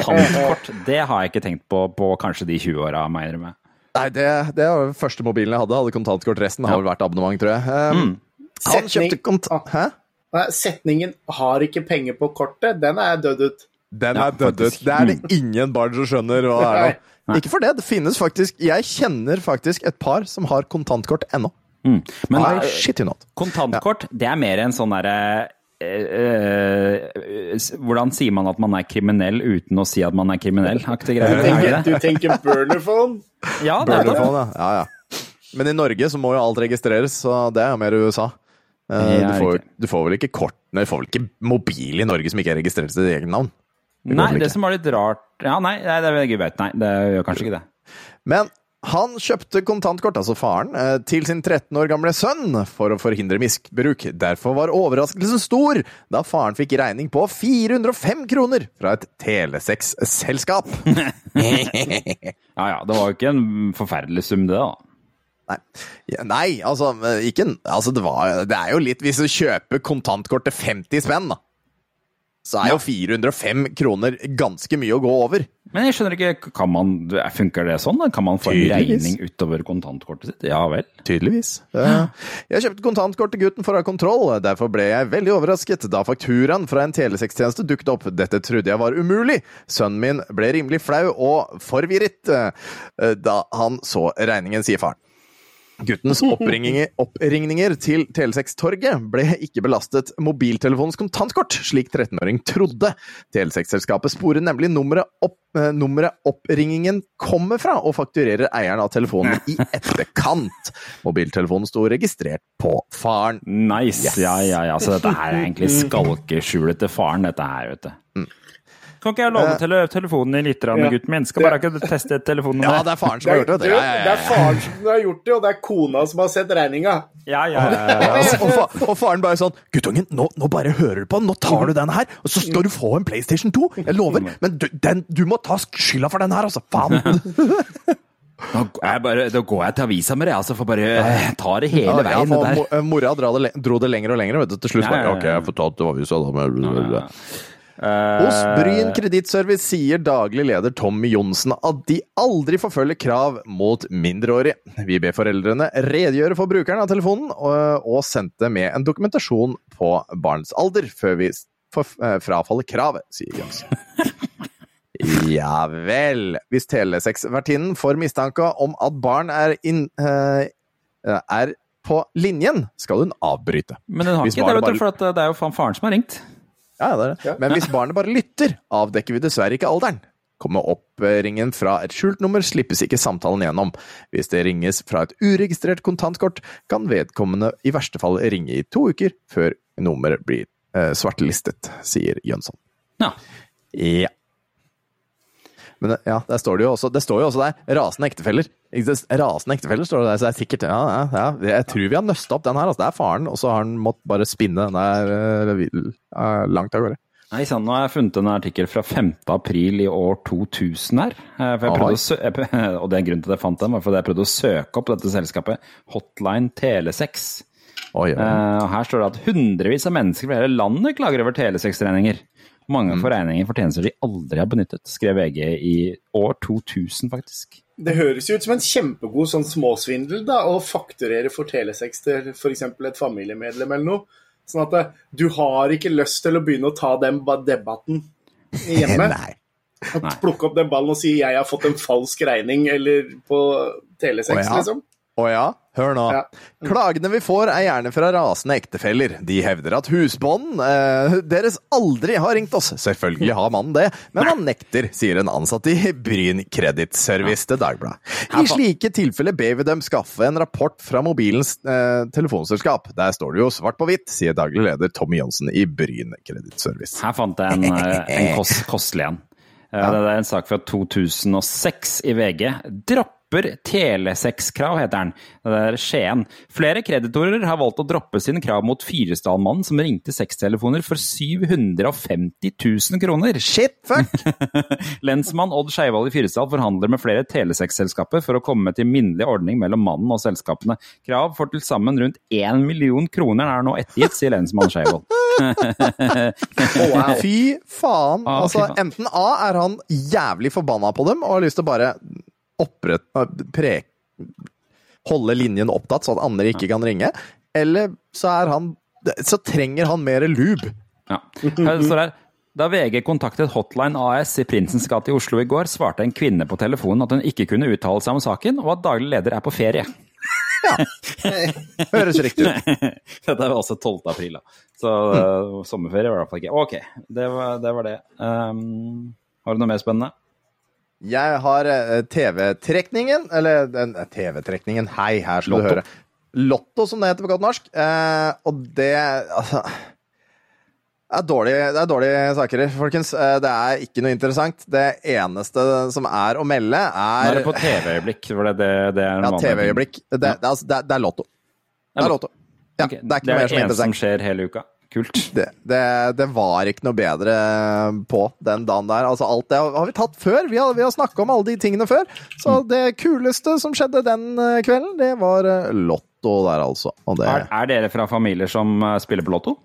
kontantkort, det har jeg ikke tenkt på på kanskje de 20 åra, må jeg innrømme. Nei, det, det var den første mobilen jeg hadde. Hadde kontantkort. Resten har vel vært abonnement, tror jeg. Um, Han kjøpte kontant... Hæ? Setningen 'har ikke penger på kortet', den er dødd ut. Den Ja, er dødd ut. Det er det ingen barn som skjønner hva det er nå. Ikke for det. Det finnes faktisk Jeg kjenner faktisk et par som har kontantkort ennå. Men I er, shit you not. kontantkort, det er mer en sånn derre eh, eh, Hvordan sier man at man er kriminell uten å si at man er kriminell? Aktig greie. Du Er tenker, du tenker burnerphone? Ja, er. Burnerphone, ja. ja, ja. Men i Norge så må jo alt registreres, så det er jo mer USA. Eh, du, får, du får vel ikke kort Nei, Du får vel ikke mobil i Norge som ikke er registrert til ditt eget navn? Det Nei, det som var litt rart Ja, nei, nei det er vet. Nei, det gjør kanskje ikke det. Men han kjøpte kontantkort, altså faren, eh, til sin 13 år gamle sønn for å forhindre misbruk. Derfor var overraskelsen stor da faren fikk regning på 405 kroner fra et telesexselskap. Ja ja, det var jo ikke en forferdelig sum, det, da. Nei, ja, nei altså, ikke, altså det, var, det er jo litt Hvis du kjøper kontantkort til 50 spenn, da, så er jo 405 kroner ganske mye å gå over. Men jeg skjønner ikke, kan man, funker det sånn? da? Kan man få en regning utover kontantkortet sitt? Ja vel. Tydeligvis. Jeg kjøpte kontantkort til gutten for å ha kontroll, derfor ble jeg veldig overrasket da fakturaen fra en telesextjeneste dukket opp. Dette trodde jeg var umulig. Sønnen min ble rimelig flau og forvirret eh, da han så regningen, sier faren. Guttens oppringninger, til til Telesex-torget ble ikke belastet mobiltelefonens kontantkort, slik 13-åring trodde. Telesex-selskapet sporer nemlig nummeret, opp, eh, nummeret oppringingen kommer fra, og fakturerer eieren av telefonen i etterkant. Mobiltelefonen sto registrert på faren. Nice. Yes. Ja, ja, ja. Så dette her er egentlig skalkeskjulet til faren, dette her, vet du. Kan ikke jeg låne tele telefonen i litt, grann, Ja. gutten min? Skal bare ikke teste telefonen Ja, det er faren som har gjort det. Det Ja, ja, det ja, er faren som har gjort det, og det er kona som har sett regninga. Ja, ja, ja, ja. ja. Og, fa og faren bare sånn Guttungen, nå, nå bare hører du på den, nå tar du den her, og så skal du få en PlayStation 2. Jeg lover. Men du, den, du må ta skylda for den her, altså. Faen. Da, bare, da går jeg til avisa med det, altså, for bare eh, ta det hele Ja, ja, veien. for der. eh, Mora dro det, lenger og lenger, vet du. Til slutt Ja, bare ja, ja. Ok, jeg får ta det til avisa, da. Hos Bryn kredittservice sier daglig leder Tommy Johnsen at de aldri forfølger krav mot mindreårige. Vi ber foreldrene redegjøre for brukeren av telefonen, og, og sendte med en dokumentasjon på barns alder før vi eh, frafaller kravet, sier Johnsen. Ja vel. Hvis telesexvertinnen får mistanke om at barn er, eh, er på linjen, skal hun avbryte. Men hun har ikke det, vet du, bare- for at det er jo faen faren som har ringt. Ja, det er det. Men hvis barnet bare lytter, avdekker vi dessverre ikke alderen. Kommer oppringen fra et skjult nummer, slippes ikke samtalen gjennom. Hvis det ringes fra et uregistrert kontantkort, kan vedkommende i verste fall ringe i to uker før nummeret blir eh, svartelistet, sier Jønsson. Ja. Ja. Men ja, der står det jo også Det står jo også der rasende ektefeller. Rasende ektefeller står det der, så det er sikkert Ja, ja, ja. Jeg tror vi har nøsta opp den her. Altså. Det er faren, og så har han måttet bare spinne den der eh, langt av gårde. Nei, sann, nå har jeg funnet en artikkel fra 5. april i år 2000 her. Eh, jeg og det er grunnen til at jeg fant den, var fordi jeg prøvde å søke opp dette selskapet, Hotline Telesex. Oi, oi. Eh, her står det at hundrevis av mennesker fra hele landet klager over telesexregninger. Mange foregninger regninger for tjenester de aldri har benyttet, skrev VG i år 2000, faktisk. Det høres jo ut som en kjempegod sånn småsvindel da, å fakturere for telesex til f.eks. et familiemedlem eller noe. Sånn at eh, du har ikke lyst til å begynne å ta den debatten hjemme. Nei. Plukke opp den ballen og si 'jeg har fått en falsk regning' eller på telesex, ja. liksom. Å ja, hør nå. Ja. Klagene vi får er gjerne fra rasende ektefeller. De hevder at husbånden eh, deres aldri har ringt oss. Selvfølgelig har mannen det, men han nekter, sier en ansatt i Bryn Kredittservice til Dagbladet. I slike tilfeller ber vi dem skaffe en rapport fra mobilens eh, telefonselskap. Der står det jo svart på hvitt, sier daglig leder Tommy Johnsen i Bryn Kredittservice. Her fant jeg en, eh, en kost, kostelig en. Ja. Det er en sak fra 2006 i VG. Dropper telesexkrav, heter den. Det er Skien. Flere kreditorer har valgt å droppe sine krav mot Fyresdal-mannen som ringte sextelefoner for 750 000 kroner. Shit, fuck! Lensmann Odd Skeivold i Fyresdal forhandler med flere telesexselskaper for å komme til minnelig ordning mellom mannen og selskapene. Krav for til sammen rundt 1 million kroner er nå ettergitt, sier lensmann Skeivold. Fy faen. Ah, altså, enten A er han jævlig forbanna på dem og har lyst til å bare opprett... Pre, holde linjen opptatt så at andre ikke kan ringe, eller så han Så trenger han mer lube. Ja. Her. Da VG kontaktet Hotline AS i Prinsens gate i Oslo i går, svarte en kvinne på telefonen at hun ikke kunne uttale seg om saken, og at daglig leder er på ferie. Høres riktig ut. Dette er også 12. april, da. Så uh, sommerferie var det i hvert fall ikke. Ok, det var det. Var det. Um, har du noe mer spennende? Jeg har eh, TV-trekningen, eller eh, TV-trekningen, hei, her skal Lotto. du høre. Lotto, som det heter på godt norsk. Eh, og det altså det er, dårlige, det er dårlige saker, folkens. Eh, Det er ikke noe interessant. Det eneste som er å melde, er Nå er er det på TV-øyeblikk. For det, det, det er en Ja. TV-øyeblikk. Det, det, er altså- det, er- det er Lotto. Det er Lotto. Ja, okay. det er ikke det noe er mer som det er eneste som skjer hele uka. Kult. Det, det, det var ikke noe bedre på den dagen der. Altså, alt det har vi tatt før. Vi har, vi har snakka om alle de tingene før. Så Mm. det kuleste som skjedde den eh, kvelden, det var eh, Lotto der, altså. Og det Er, er dere fra familier som uh, spiller på Lotto?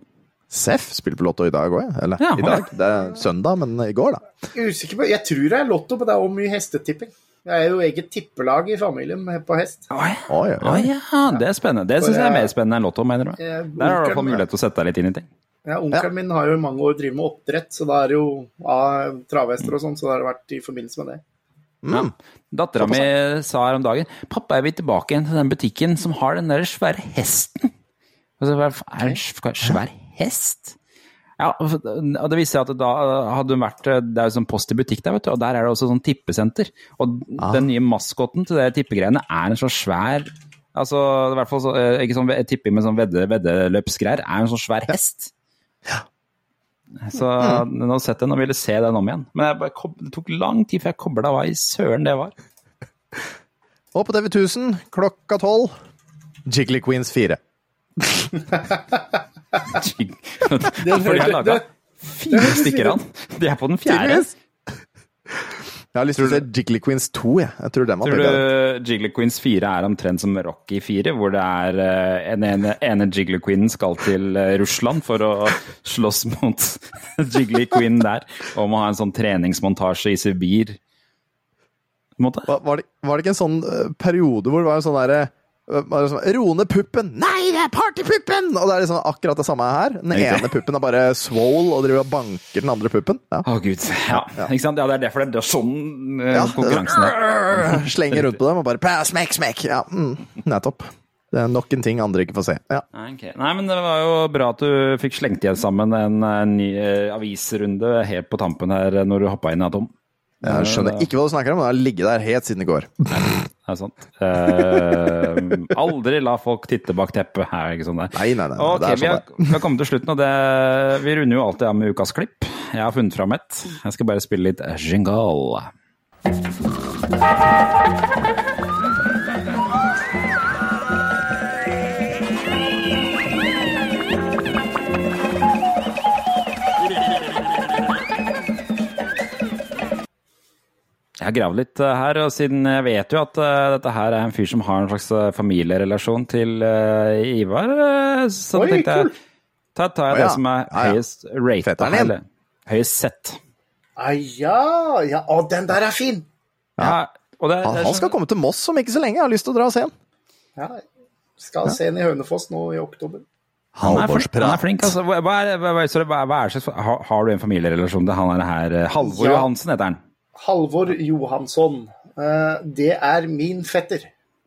Seff spiller på Lotto i dag òg, eller? Ja, I dag. Det er søndag, men i går, da. Jeg er usikker på, jeg tror det er lotto, men det er også mye hestetipping. Det er jo eget tippelag i familien på hest. Å oi. ja, det er spennende. Det syns jeg er mer spennende enn Lotto, mener du? Der har du onkelen- mulighet til å sette deg litt inn i ting. Ja, Onkelen min har jo i mange år drevet med oppdrett, så da er det jo av travhester og sånn, så det har vært i forbindelse med det. Mm. Dattera mi sa her om dagen Pappa, jeg vil tilbake igjen til den butikken som har den der svære hesten. Og så, hva er det en sv- svær hest? Ja, og det viser seg at da hadde hun vært Det er jo sånn post i butikk der, vet du, og der er det også sånn tippesenter. Og den nye maskoten til det tippegreiene er en så svær Altså, i hvert fall så, eh, ikke sånn tipping med sånn vedde, veddeløpsgreier, er en sånn svær hest. Ja. Så nå setter jeg den og ville se den om igjen. Men jeg bare, kob- det tok lang tid før jeg kobla hva i søren det var. Og på TV 1000 klokka tolv Jiggly Queens 4. Ja, for de har laga fire stykker av den. De er på den fjerde. Jeg har lyst til å se Jiggly Queens 2, jeg. Jeg tror Tror du Jiggly Queens 4 er omtrent som Rocky 4, hvor det er eh, en ene, ene Jiggly Queenen skal til eh, Russland for å slåss mot Jiggly Queen der, og må ha en sånn treningsmontasje i Sibir? Måte. Var, var, det, var det ikke en sånn eh, periode hvor det var en sånn derre eh, var sånn, Ro puppen! Nei, det er partypuppen! Og det er liksom akkurat det samme her. Den okay. ene puppen er bare swole og driver og banker den andre puppen. Ja. oh, gud. Ja, ikke sant? Ja, det er derfor det er sånn Ja. konkurransen er. Slenger rundt på dem og bare smekk, smekk! Ja, mm, nettopp. Det er nok en ting andre ikke får se. Ja. Okay. Nei, men det var jo bra at du fikk slengt igjen sammen en, en ny eh, avisrunde helt på tampen her eh, når du hoppa inn, Tom. Jeg skjønner ikke hva du snakker om, men det har ligget der helt siden i går. Det er sant. Eh, aldri la folk titte bak teppet. Her, ikke sånn det. Nei, nei, nei. Okay, det er vi, sånn det er. vi har kommet til slutten, og det, vi runder jo alltid av med ukas klipp. Jeg har funnet fram et. Jeg skal bare spille litt jingle. Jeg har gravd litt eh, her, og siden jeg vet jo at eh, dette her er en fyr som har en slags eh, familierelasjon til Ivar, så Oi, tenkte jeg Da tar, tar jeg det ja. som er Ja, ja. høyest din. eller høyest sett. Ah, ja, ja, å, den der er fin! Ja, og det, Han, det er han skal sånn- komme til Moss om ikke så lenge. Jeg har lyst til å dra og se han. Ja, skal se den i Hønefoss nå i oktober. Han er, flink, han er flink, altså. Hva, hva er, hva, er, sorry, hva, er det har, har du en familierelasjon til han er her? Halvor Ja. Johansen heter han. Halvor Johansson. eh, det er min fetter.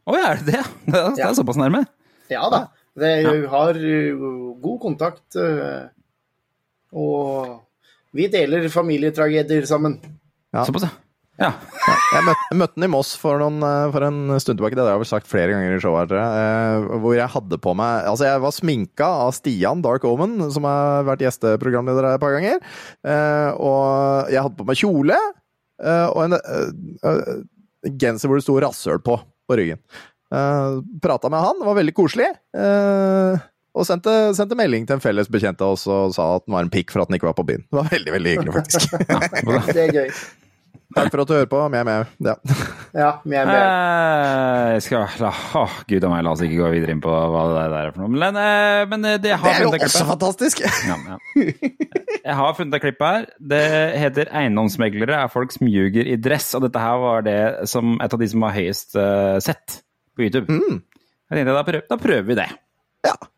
Å ja, er det det? Det er, det er såpass nærme? Ja da. Det har uh, god kontakt. uh, og vi deler familietragedier sammen. Ja. Såpass, ja. ja. Jeg møtte, jeg møtte den i Moss for, noen, eh, for en stund tilbake, det har jeg vel sagt flere ganger i showet, her, jeg, eh, hvor jeg hadde på meg Altså, jeg var sminka av Stian Dark Omen, som har vært gjesteprogramleder her et par ganger, eh, og jeg hadde på meg kjole eh, og en eh, eh, genser hvor det sto rasshøl på, på ryggen. Uh, Prata med han, det var veldig koselig. eh, og sendte, sendte melding til en felles bekjent av oss og sa at den var en pikk for at den ikke var på byen. Det var veldig veldig hyggelig, faktisk. Det er gøy. Takk for at du hører på. Mjau, mjau. Ja. Ja, mjau, mjau. Eh, Jeg skal la, Åh, gud a meg, la oss ikke gå videre inn på hva det der er for noe. Men, eh, men eh, det har Det er jo også fantastisk! Ja, ja. Jeg har funnet et klipp her. Det heter 'Eiendomsmeglere er folk som ljuger i dress'. Og dette her var det som et av de som var høyest uh, sett på YouTube. Mm. Jeg tenkte, da, prøver, da prøver vi det. Ja. Her, og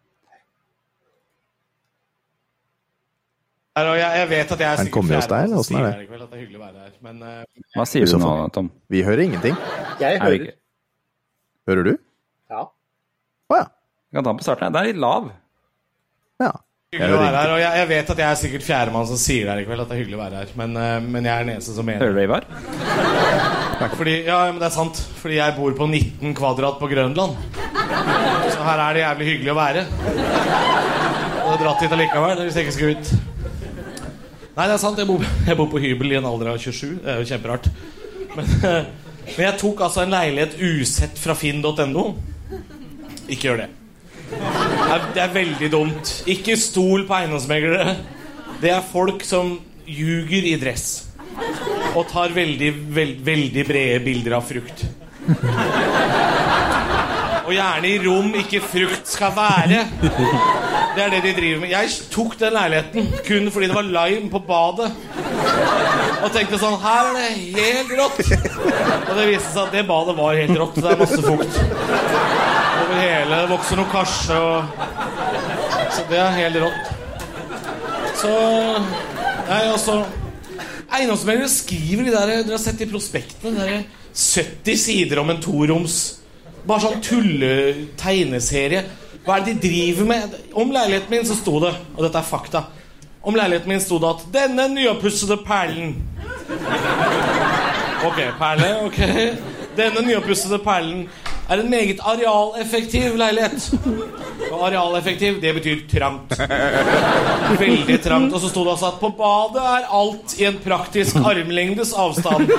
jeg, jeg vet at jeg er Han kommer hos deg, eller som er det? kveld at det er hyggelig å være her, men eh, Hva sier du så nå. Tom? Vi hører ingenting. Jeg Er hører. Hører du? Ja. Å ja. Vi kan ta den på starten. Den er litt lav. ja. hyggelig å være her. Og jeg, jeg vet at jeg er sikkert fjerdemann som sier det her i kveld, at det er hyggelig å være her, men, eh, men jeg er den eneste som mener Hører du, Ivar? Fordi, ja, men det er sant. Fordi jeg bor på 19 kvadrat på Grønland. Så her er det jævlig hyggelig å være. Og dratt hit allikevel hvis jeg ikke skulle ut. Nei, det er sant. Jeg bor, jeg bor på hybel i en alder av 27. Det er jo kjemperart. Men, men jeg tok altså en leilighet usett fra finn.no. Ikke gjør det. Det er, det er veldig dumt. Ikke stol på eiendomsmeglere. Det er folk som ljuger i dress og tar veldig, veld, veldig brede bilder av frukt. Og gjerne i rom ikke frukt skal være. Det er det de driver med. Jeg tok den leiligheten kun fordi det var lime på badet. Og tenkte sånn Her er det helt rått. Og det viste seg at det badet var helt rått. Det er masse fukt over hele. Det vokser noe karse og Så det er helt rått. Så Nei, altså Eiendomsmeglere skriver de der Dere har sett de prospektene de der 70 sider om en toroms Bare sånn tulle-tegneserie. Hva er det de driver med? Om leiligheten min så sto det, og dette er fakta Om leiligheten min sto det at 'Denne nyoppussede perlen' Ok, perle, ok. Denne nyoppussede perlen er en meget arealeffektiv leilighet. Og arealeffektiv, det betyr trangt. Veldig trangt. Og så sto det altså at på badet er alt i en praktisk armlengdes avstand.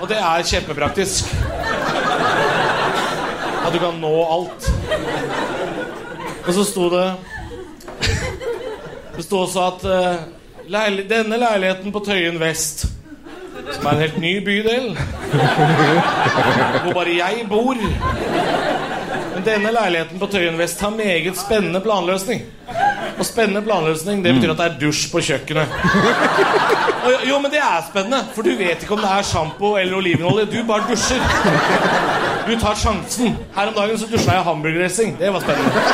Og det er kjempepraktisk. At du kan nå alt. Og så sto det Det sto også at uh, leil denne leiligheten på Tøyen vest, som er en helt ny bydel, hvor bare jeg bor denne leiligheten på Tøyen vest har meget spennende planløsning. Og spennende planløsning, det betyr at det er dusj på kjøkkenet. Og, jo- men det er spennende, for du vet ikke om det er sjampo eller olivenolje. Du bare dusjer. Du tar sjansen. Her om dagen så dusja jeg hamburgerdressing. Det var spennende.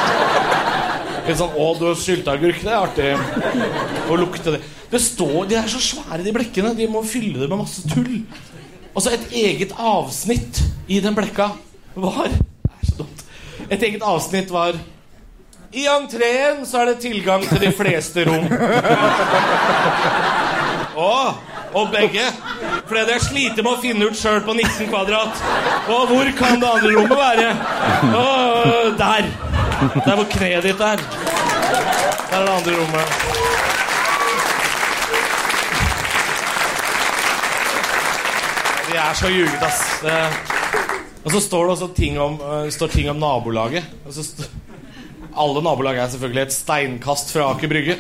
Litt sånn 'Å, du har sylteagurk'. Det er artig å lukte det. Det står, De er så svære, de blekkene. De må fylle det med masse tull. Og så et eget avsnitt i den blekka var Det er så dumt. Et eget avsnitt var I entreen så er det tilgang til de fleste rom. Å, og begge. For det hadde jeg slitt med å finne ut sjøl på 19 kvadrat. Og hvor kan det andre rommet være? Å, der. Der hvor kneet ditt er. Der er det andre rommet. De er så ljuget, ass. Det... Og så står det også ting om, uh, ting om nabolaget. Alle nabolag er selvfølgelig et steinkast fra Aker Brygge.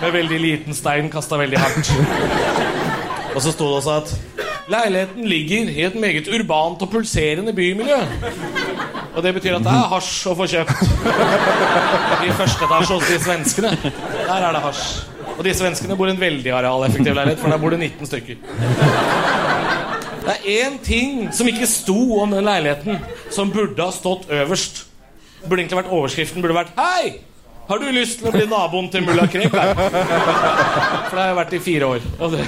Med veldig liten stein kasta veldig hardt. Og så sto det også at leiligheten ligger i et meget urbant og pulserende bymiljø. Og det betyr at det er hasj å få kjøpt. I første etasje hos de svenskene. Der er det hasj. Og de svenskene bor i en veldig arealeffektiv leilighet, for der bor det 19 stykker. Det er én ting som ikke sto om den leiligheten, som burde ha stått øverst. Burde egentlig vært Overskriften burde vært Hei! Har du lyst til å bli naboen til mulla Krekk? For det har jeg vært i fire år. Og det,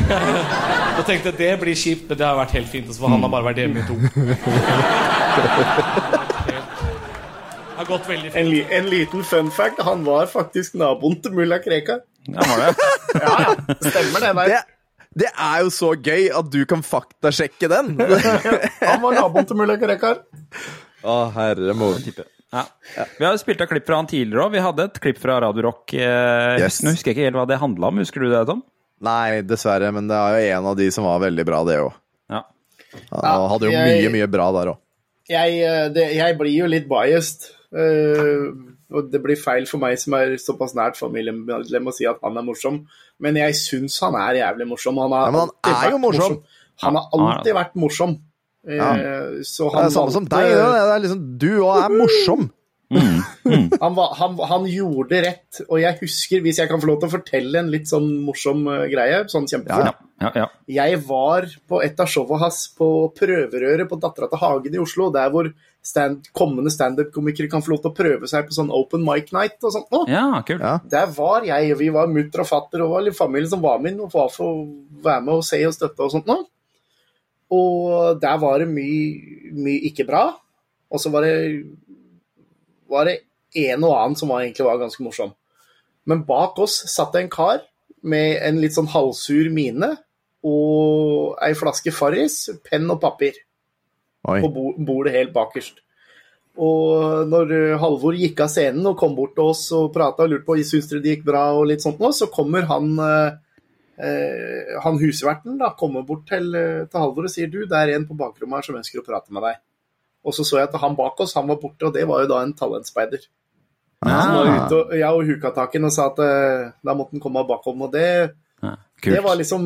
jeg tenkte det blir kjipt, men det har vært helt fint. For han har bare vært hjemme i to. Det har gått veldig En, fint. li en liten fun fact. Han var faktisk naboen til mulla Krekar. Ja, var det. Ja, ja. Stemmer det. Det, Der. det er jo så gøy at du kan faktasjekke den! Han var naboen til mulla Krekar. Å, herre mor. Ja. Vi har jo spilt av klipp fra han tidligere òg. Vi hadde et klipp fra Radio Rock. Eh, Yes. Nå husker jeg ikke helt hva det handla om. Husker du det, Tom? Nei, dessverre, men det er jo en av de som var veldig bra, det òg. Ja. Han hadde jo jeg- mye, mye bra der òg. Jeg, eh, jeg blir jo litt biased. Uh, og det blir feil for meg som er såpass nært familiemedlem å si at han er morsom, men jeg syns han er jævlig morsom. Han har Ja, men han er jo morsom. morsom. Han har Ja, alltid vært morsom. Eh, Ja. Så Det er samme som deg. Det er liksom, du òg er morsom. han, var, han, han gjorde rett, og jeg husker, hvis jeg kan få lov til å fortelle en litt sånn morsom eh, greie, sånn kjempefort Ja, ja, ja. Jeg var på et av showa hans på prøverøret på Dattera til Hagen i Oslo, der hvor stand, kommende standup-komikere kan få lov til å prøve seg på sånn open mic night og sånt. noe. ja. Ja. Der var jeg, og vi var mutter og fatter og var litt som var med og var for å være med og se og støtte og sånt. noe. Og der var det mye, mye ikke bra. Og så var det, var det en og annen som var, egentlig var ganske morsom. Men bak oss satt det en kar med en litt sånn halvsur mine og ei flaske Farris, penn og papir Oi. på bo- bordet helt bakerst. Og når eh, Halvor gikk av scenen og kom bort til oss og prata og lurte på syns dere det gikk bra, og litt sånt nå, så kommer han eh, eh, han husverten da, kommer bort til, eh, til Halvor og sier du, det er en på bakrommet her som ønsker å prate med deg. Og så så jeg at han bak oss, han var borte, og det var jo da en talentspeider. Han var Ah, ute og, ja, og huka tak i den og sa at eh, da måtte han komme bakom. Og det, ja, det var liksom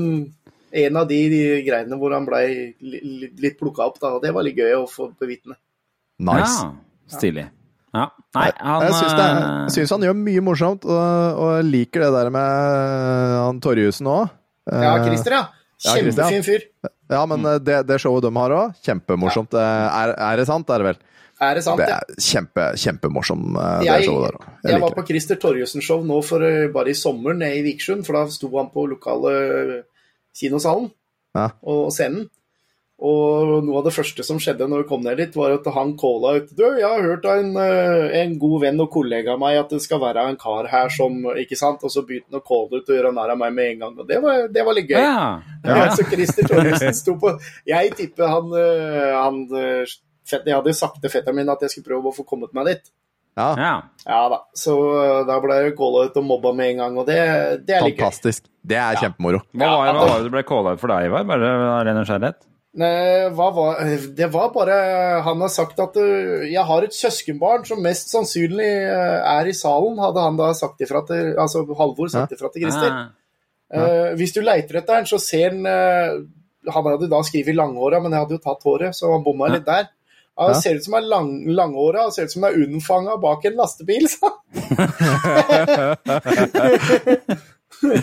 en av de, de greiene hvor han blei li, li, litt plukka opp, da, og det var litt gøy å få bevitne. Nice. Ja, stilig. Ja. Nei, han jeg syns, det, er- eh, syns han gjør mye morsomt, og, og jeg liker det der med eh, han Torjussen òg. Ja, Christer, ja. Kjempefin fyr. Ja, men eh, det, det showet de har òg, kjempemorsomt. Eh, Er, er det sant? Er det vel? Er det sant? Det er kjempe, kjempemorsom, eh, det Jeg, showet der òg. jeg Jeg var på. Christer Torjussen-show nå for eh, bare i sommer nede i Vikersund, for da sto han på lokale eh, kinosalen Ja. og scenen. Og noe av det første som skjedde når vi kom ned dit, var at han calla ut Du, jeg har hørt av en, eh, en god venn og kollega av meg at det skal være en kar her som Ikke sant? Og så begynte han å calle ut og gjøre narr av meg med en gang. Og det var, det var litt gøy. Ja. Ja. Så Christer Thoresen sto på Jeg tipper han, øh, han fett, Jeg hadde sagt til fetteren min at jeg skulle prøve å få kommet meg dit. Ja, ja. Ja da. Så øh, da ble jeg calla ut og mobba med en gang, og det, det er litt Fantastisk. fantastisk. Det er kjempemoro. Hva var, hva var det du ble calla ut for deg, Ivar? Bare av ren nysgjerrighet? Det var bare Han har sagt at øh, jeg har et søskenbarn som mest sannsynlig øh, er i salen, hadde han da sagt ifra til Altså Halvor sagt ifra til Christer. Ja. Eh, hvis du leiter etter han, så ser han eh, Han hadde da skrevet langhåra, men jeg hadde jo tatt håret, så han bomma litt der. Det Ja. ser ut som er lang, langhåra og ser ut som er unnfanga bak en lastebil, sa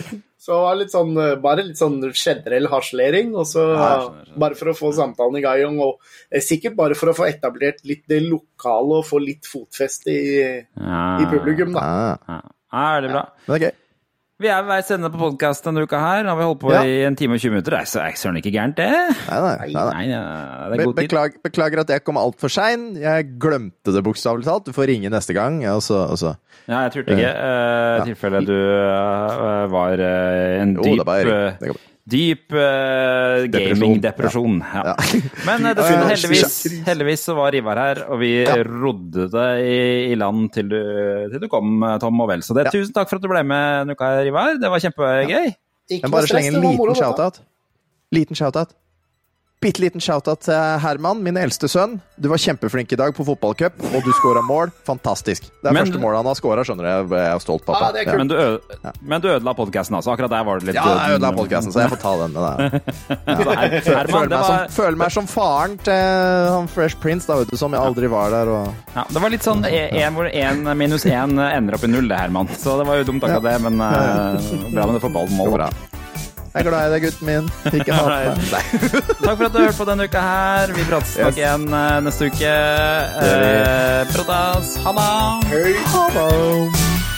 Så det var litt sånn, eh, bare litt sånn generell harselering, og så Ja, skjønner, skjønner. bare for å få samtalen i gang. Og eh, sikkert bare for å få etablert litt det lokale og få litt fotfeste i, ja. i publikum, da. Ja, Ja. Ja, er bra. Ja. det gøy. Vi er ved veis ende på podkast denne uka her. Nå har vi holdt på Ja. i en time og 20 minutter. Det er så- er søren ikke gærent, det. Nei, nei, nei, nei. Nei, det er god tid. beklag, beklager at jeg kom altfor sein. Jeg glemte det bokstavelig talt. Du får ringe neste gang. Og så, og så. Ja, jeg turte ikke. I uh, ja. tilfelle du uh, var uh, en Jo, dyp eh. Dyp uh, Depresjon. gaming-depresjon. Ja. Ja. Men uh, det, Ja, ja, heldigvis, heldigvis så var Ivar her, og vi rodde det i, i land til du, til du kom, eh, Tom og vel. Så det, Ja. tusen takk for at du ble med denne uka, Ivar. Det var kjempegøy. Ja. Jeg bare slenge en liten shout-out. Liten shout-out. Bitte liten shout-out til Herman, min eldste sønn. Du var kjempeflink i dag på fotballcup, og du skåra mål. Fantastisk. Det er Men- første målet han har skåra, skjønner du. Jeg jeg er stolt, pappa. Ah, er ja. Men du, øde, men du ødela podkasten, altså. Akkurat der var det litt Ja, jeg ødela podkasten, så jeg får ta den. den er- Herman, Føler meg, som, føler meg som faren til han Fresh Prince, da, vet du, som jeg aldri var der. Og... ja, det var litt sånn én hvor én minus én ender opp i null, det, Herman. Så det var jo dumt akkurat det, men uh, bra med det fotballmålet. Bra. Jeg er glad i deg, gutten min. Ikke hat meg. Nei. Takk for at du hørte på denne uka her. Vi prates nok Yes. igjen eh, neste uke. Eh, Pratas. Ha det! Ha det.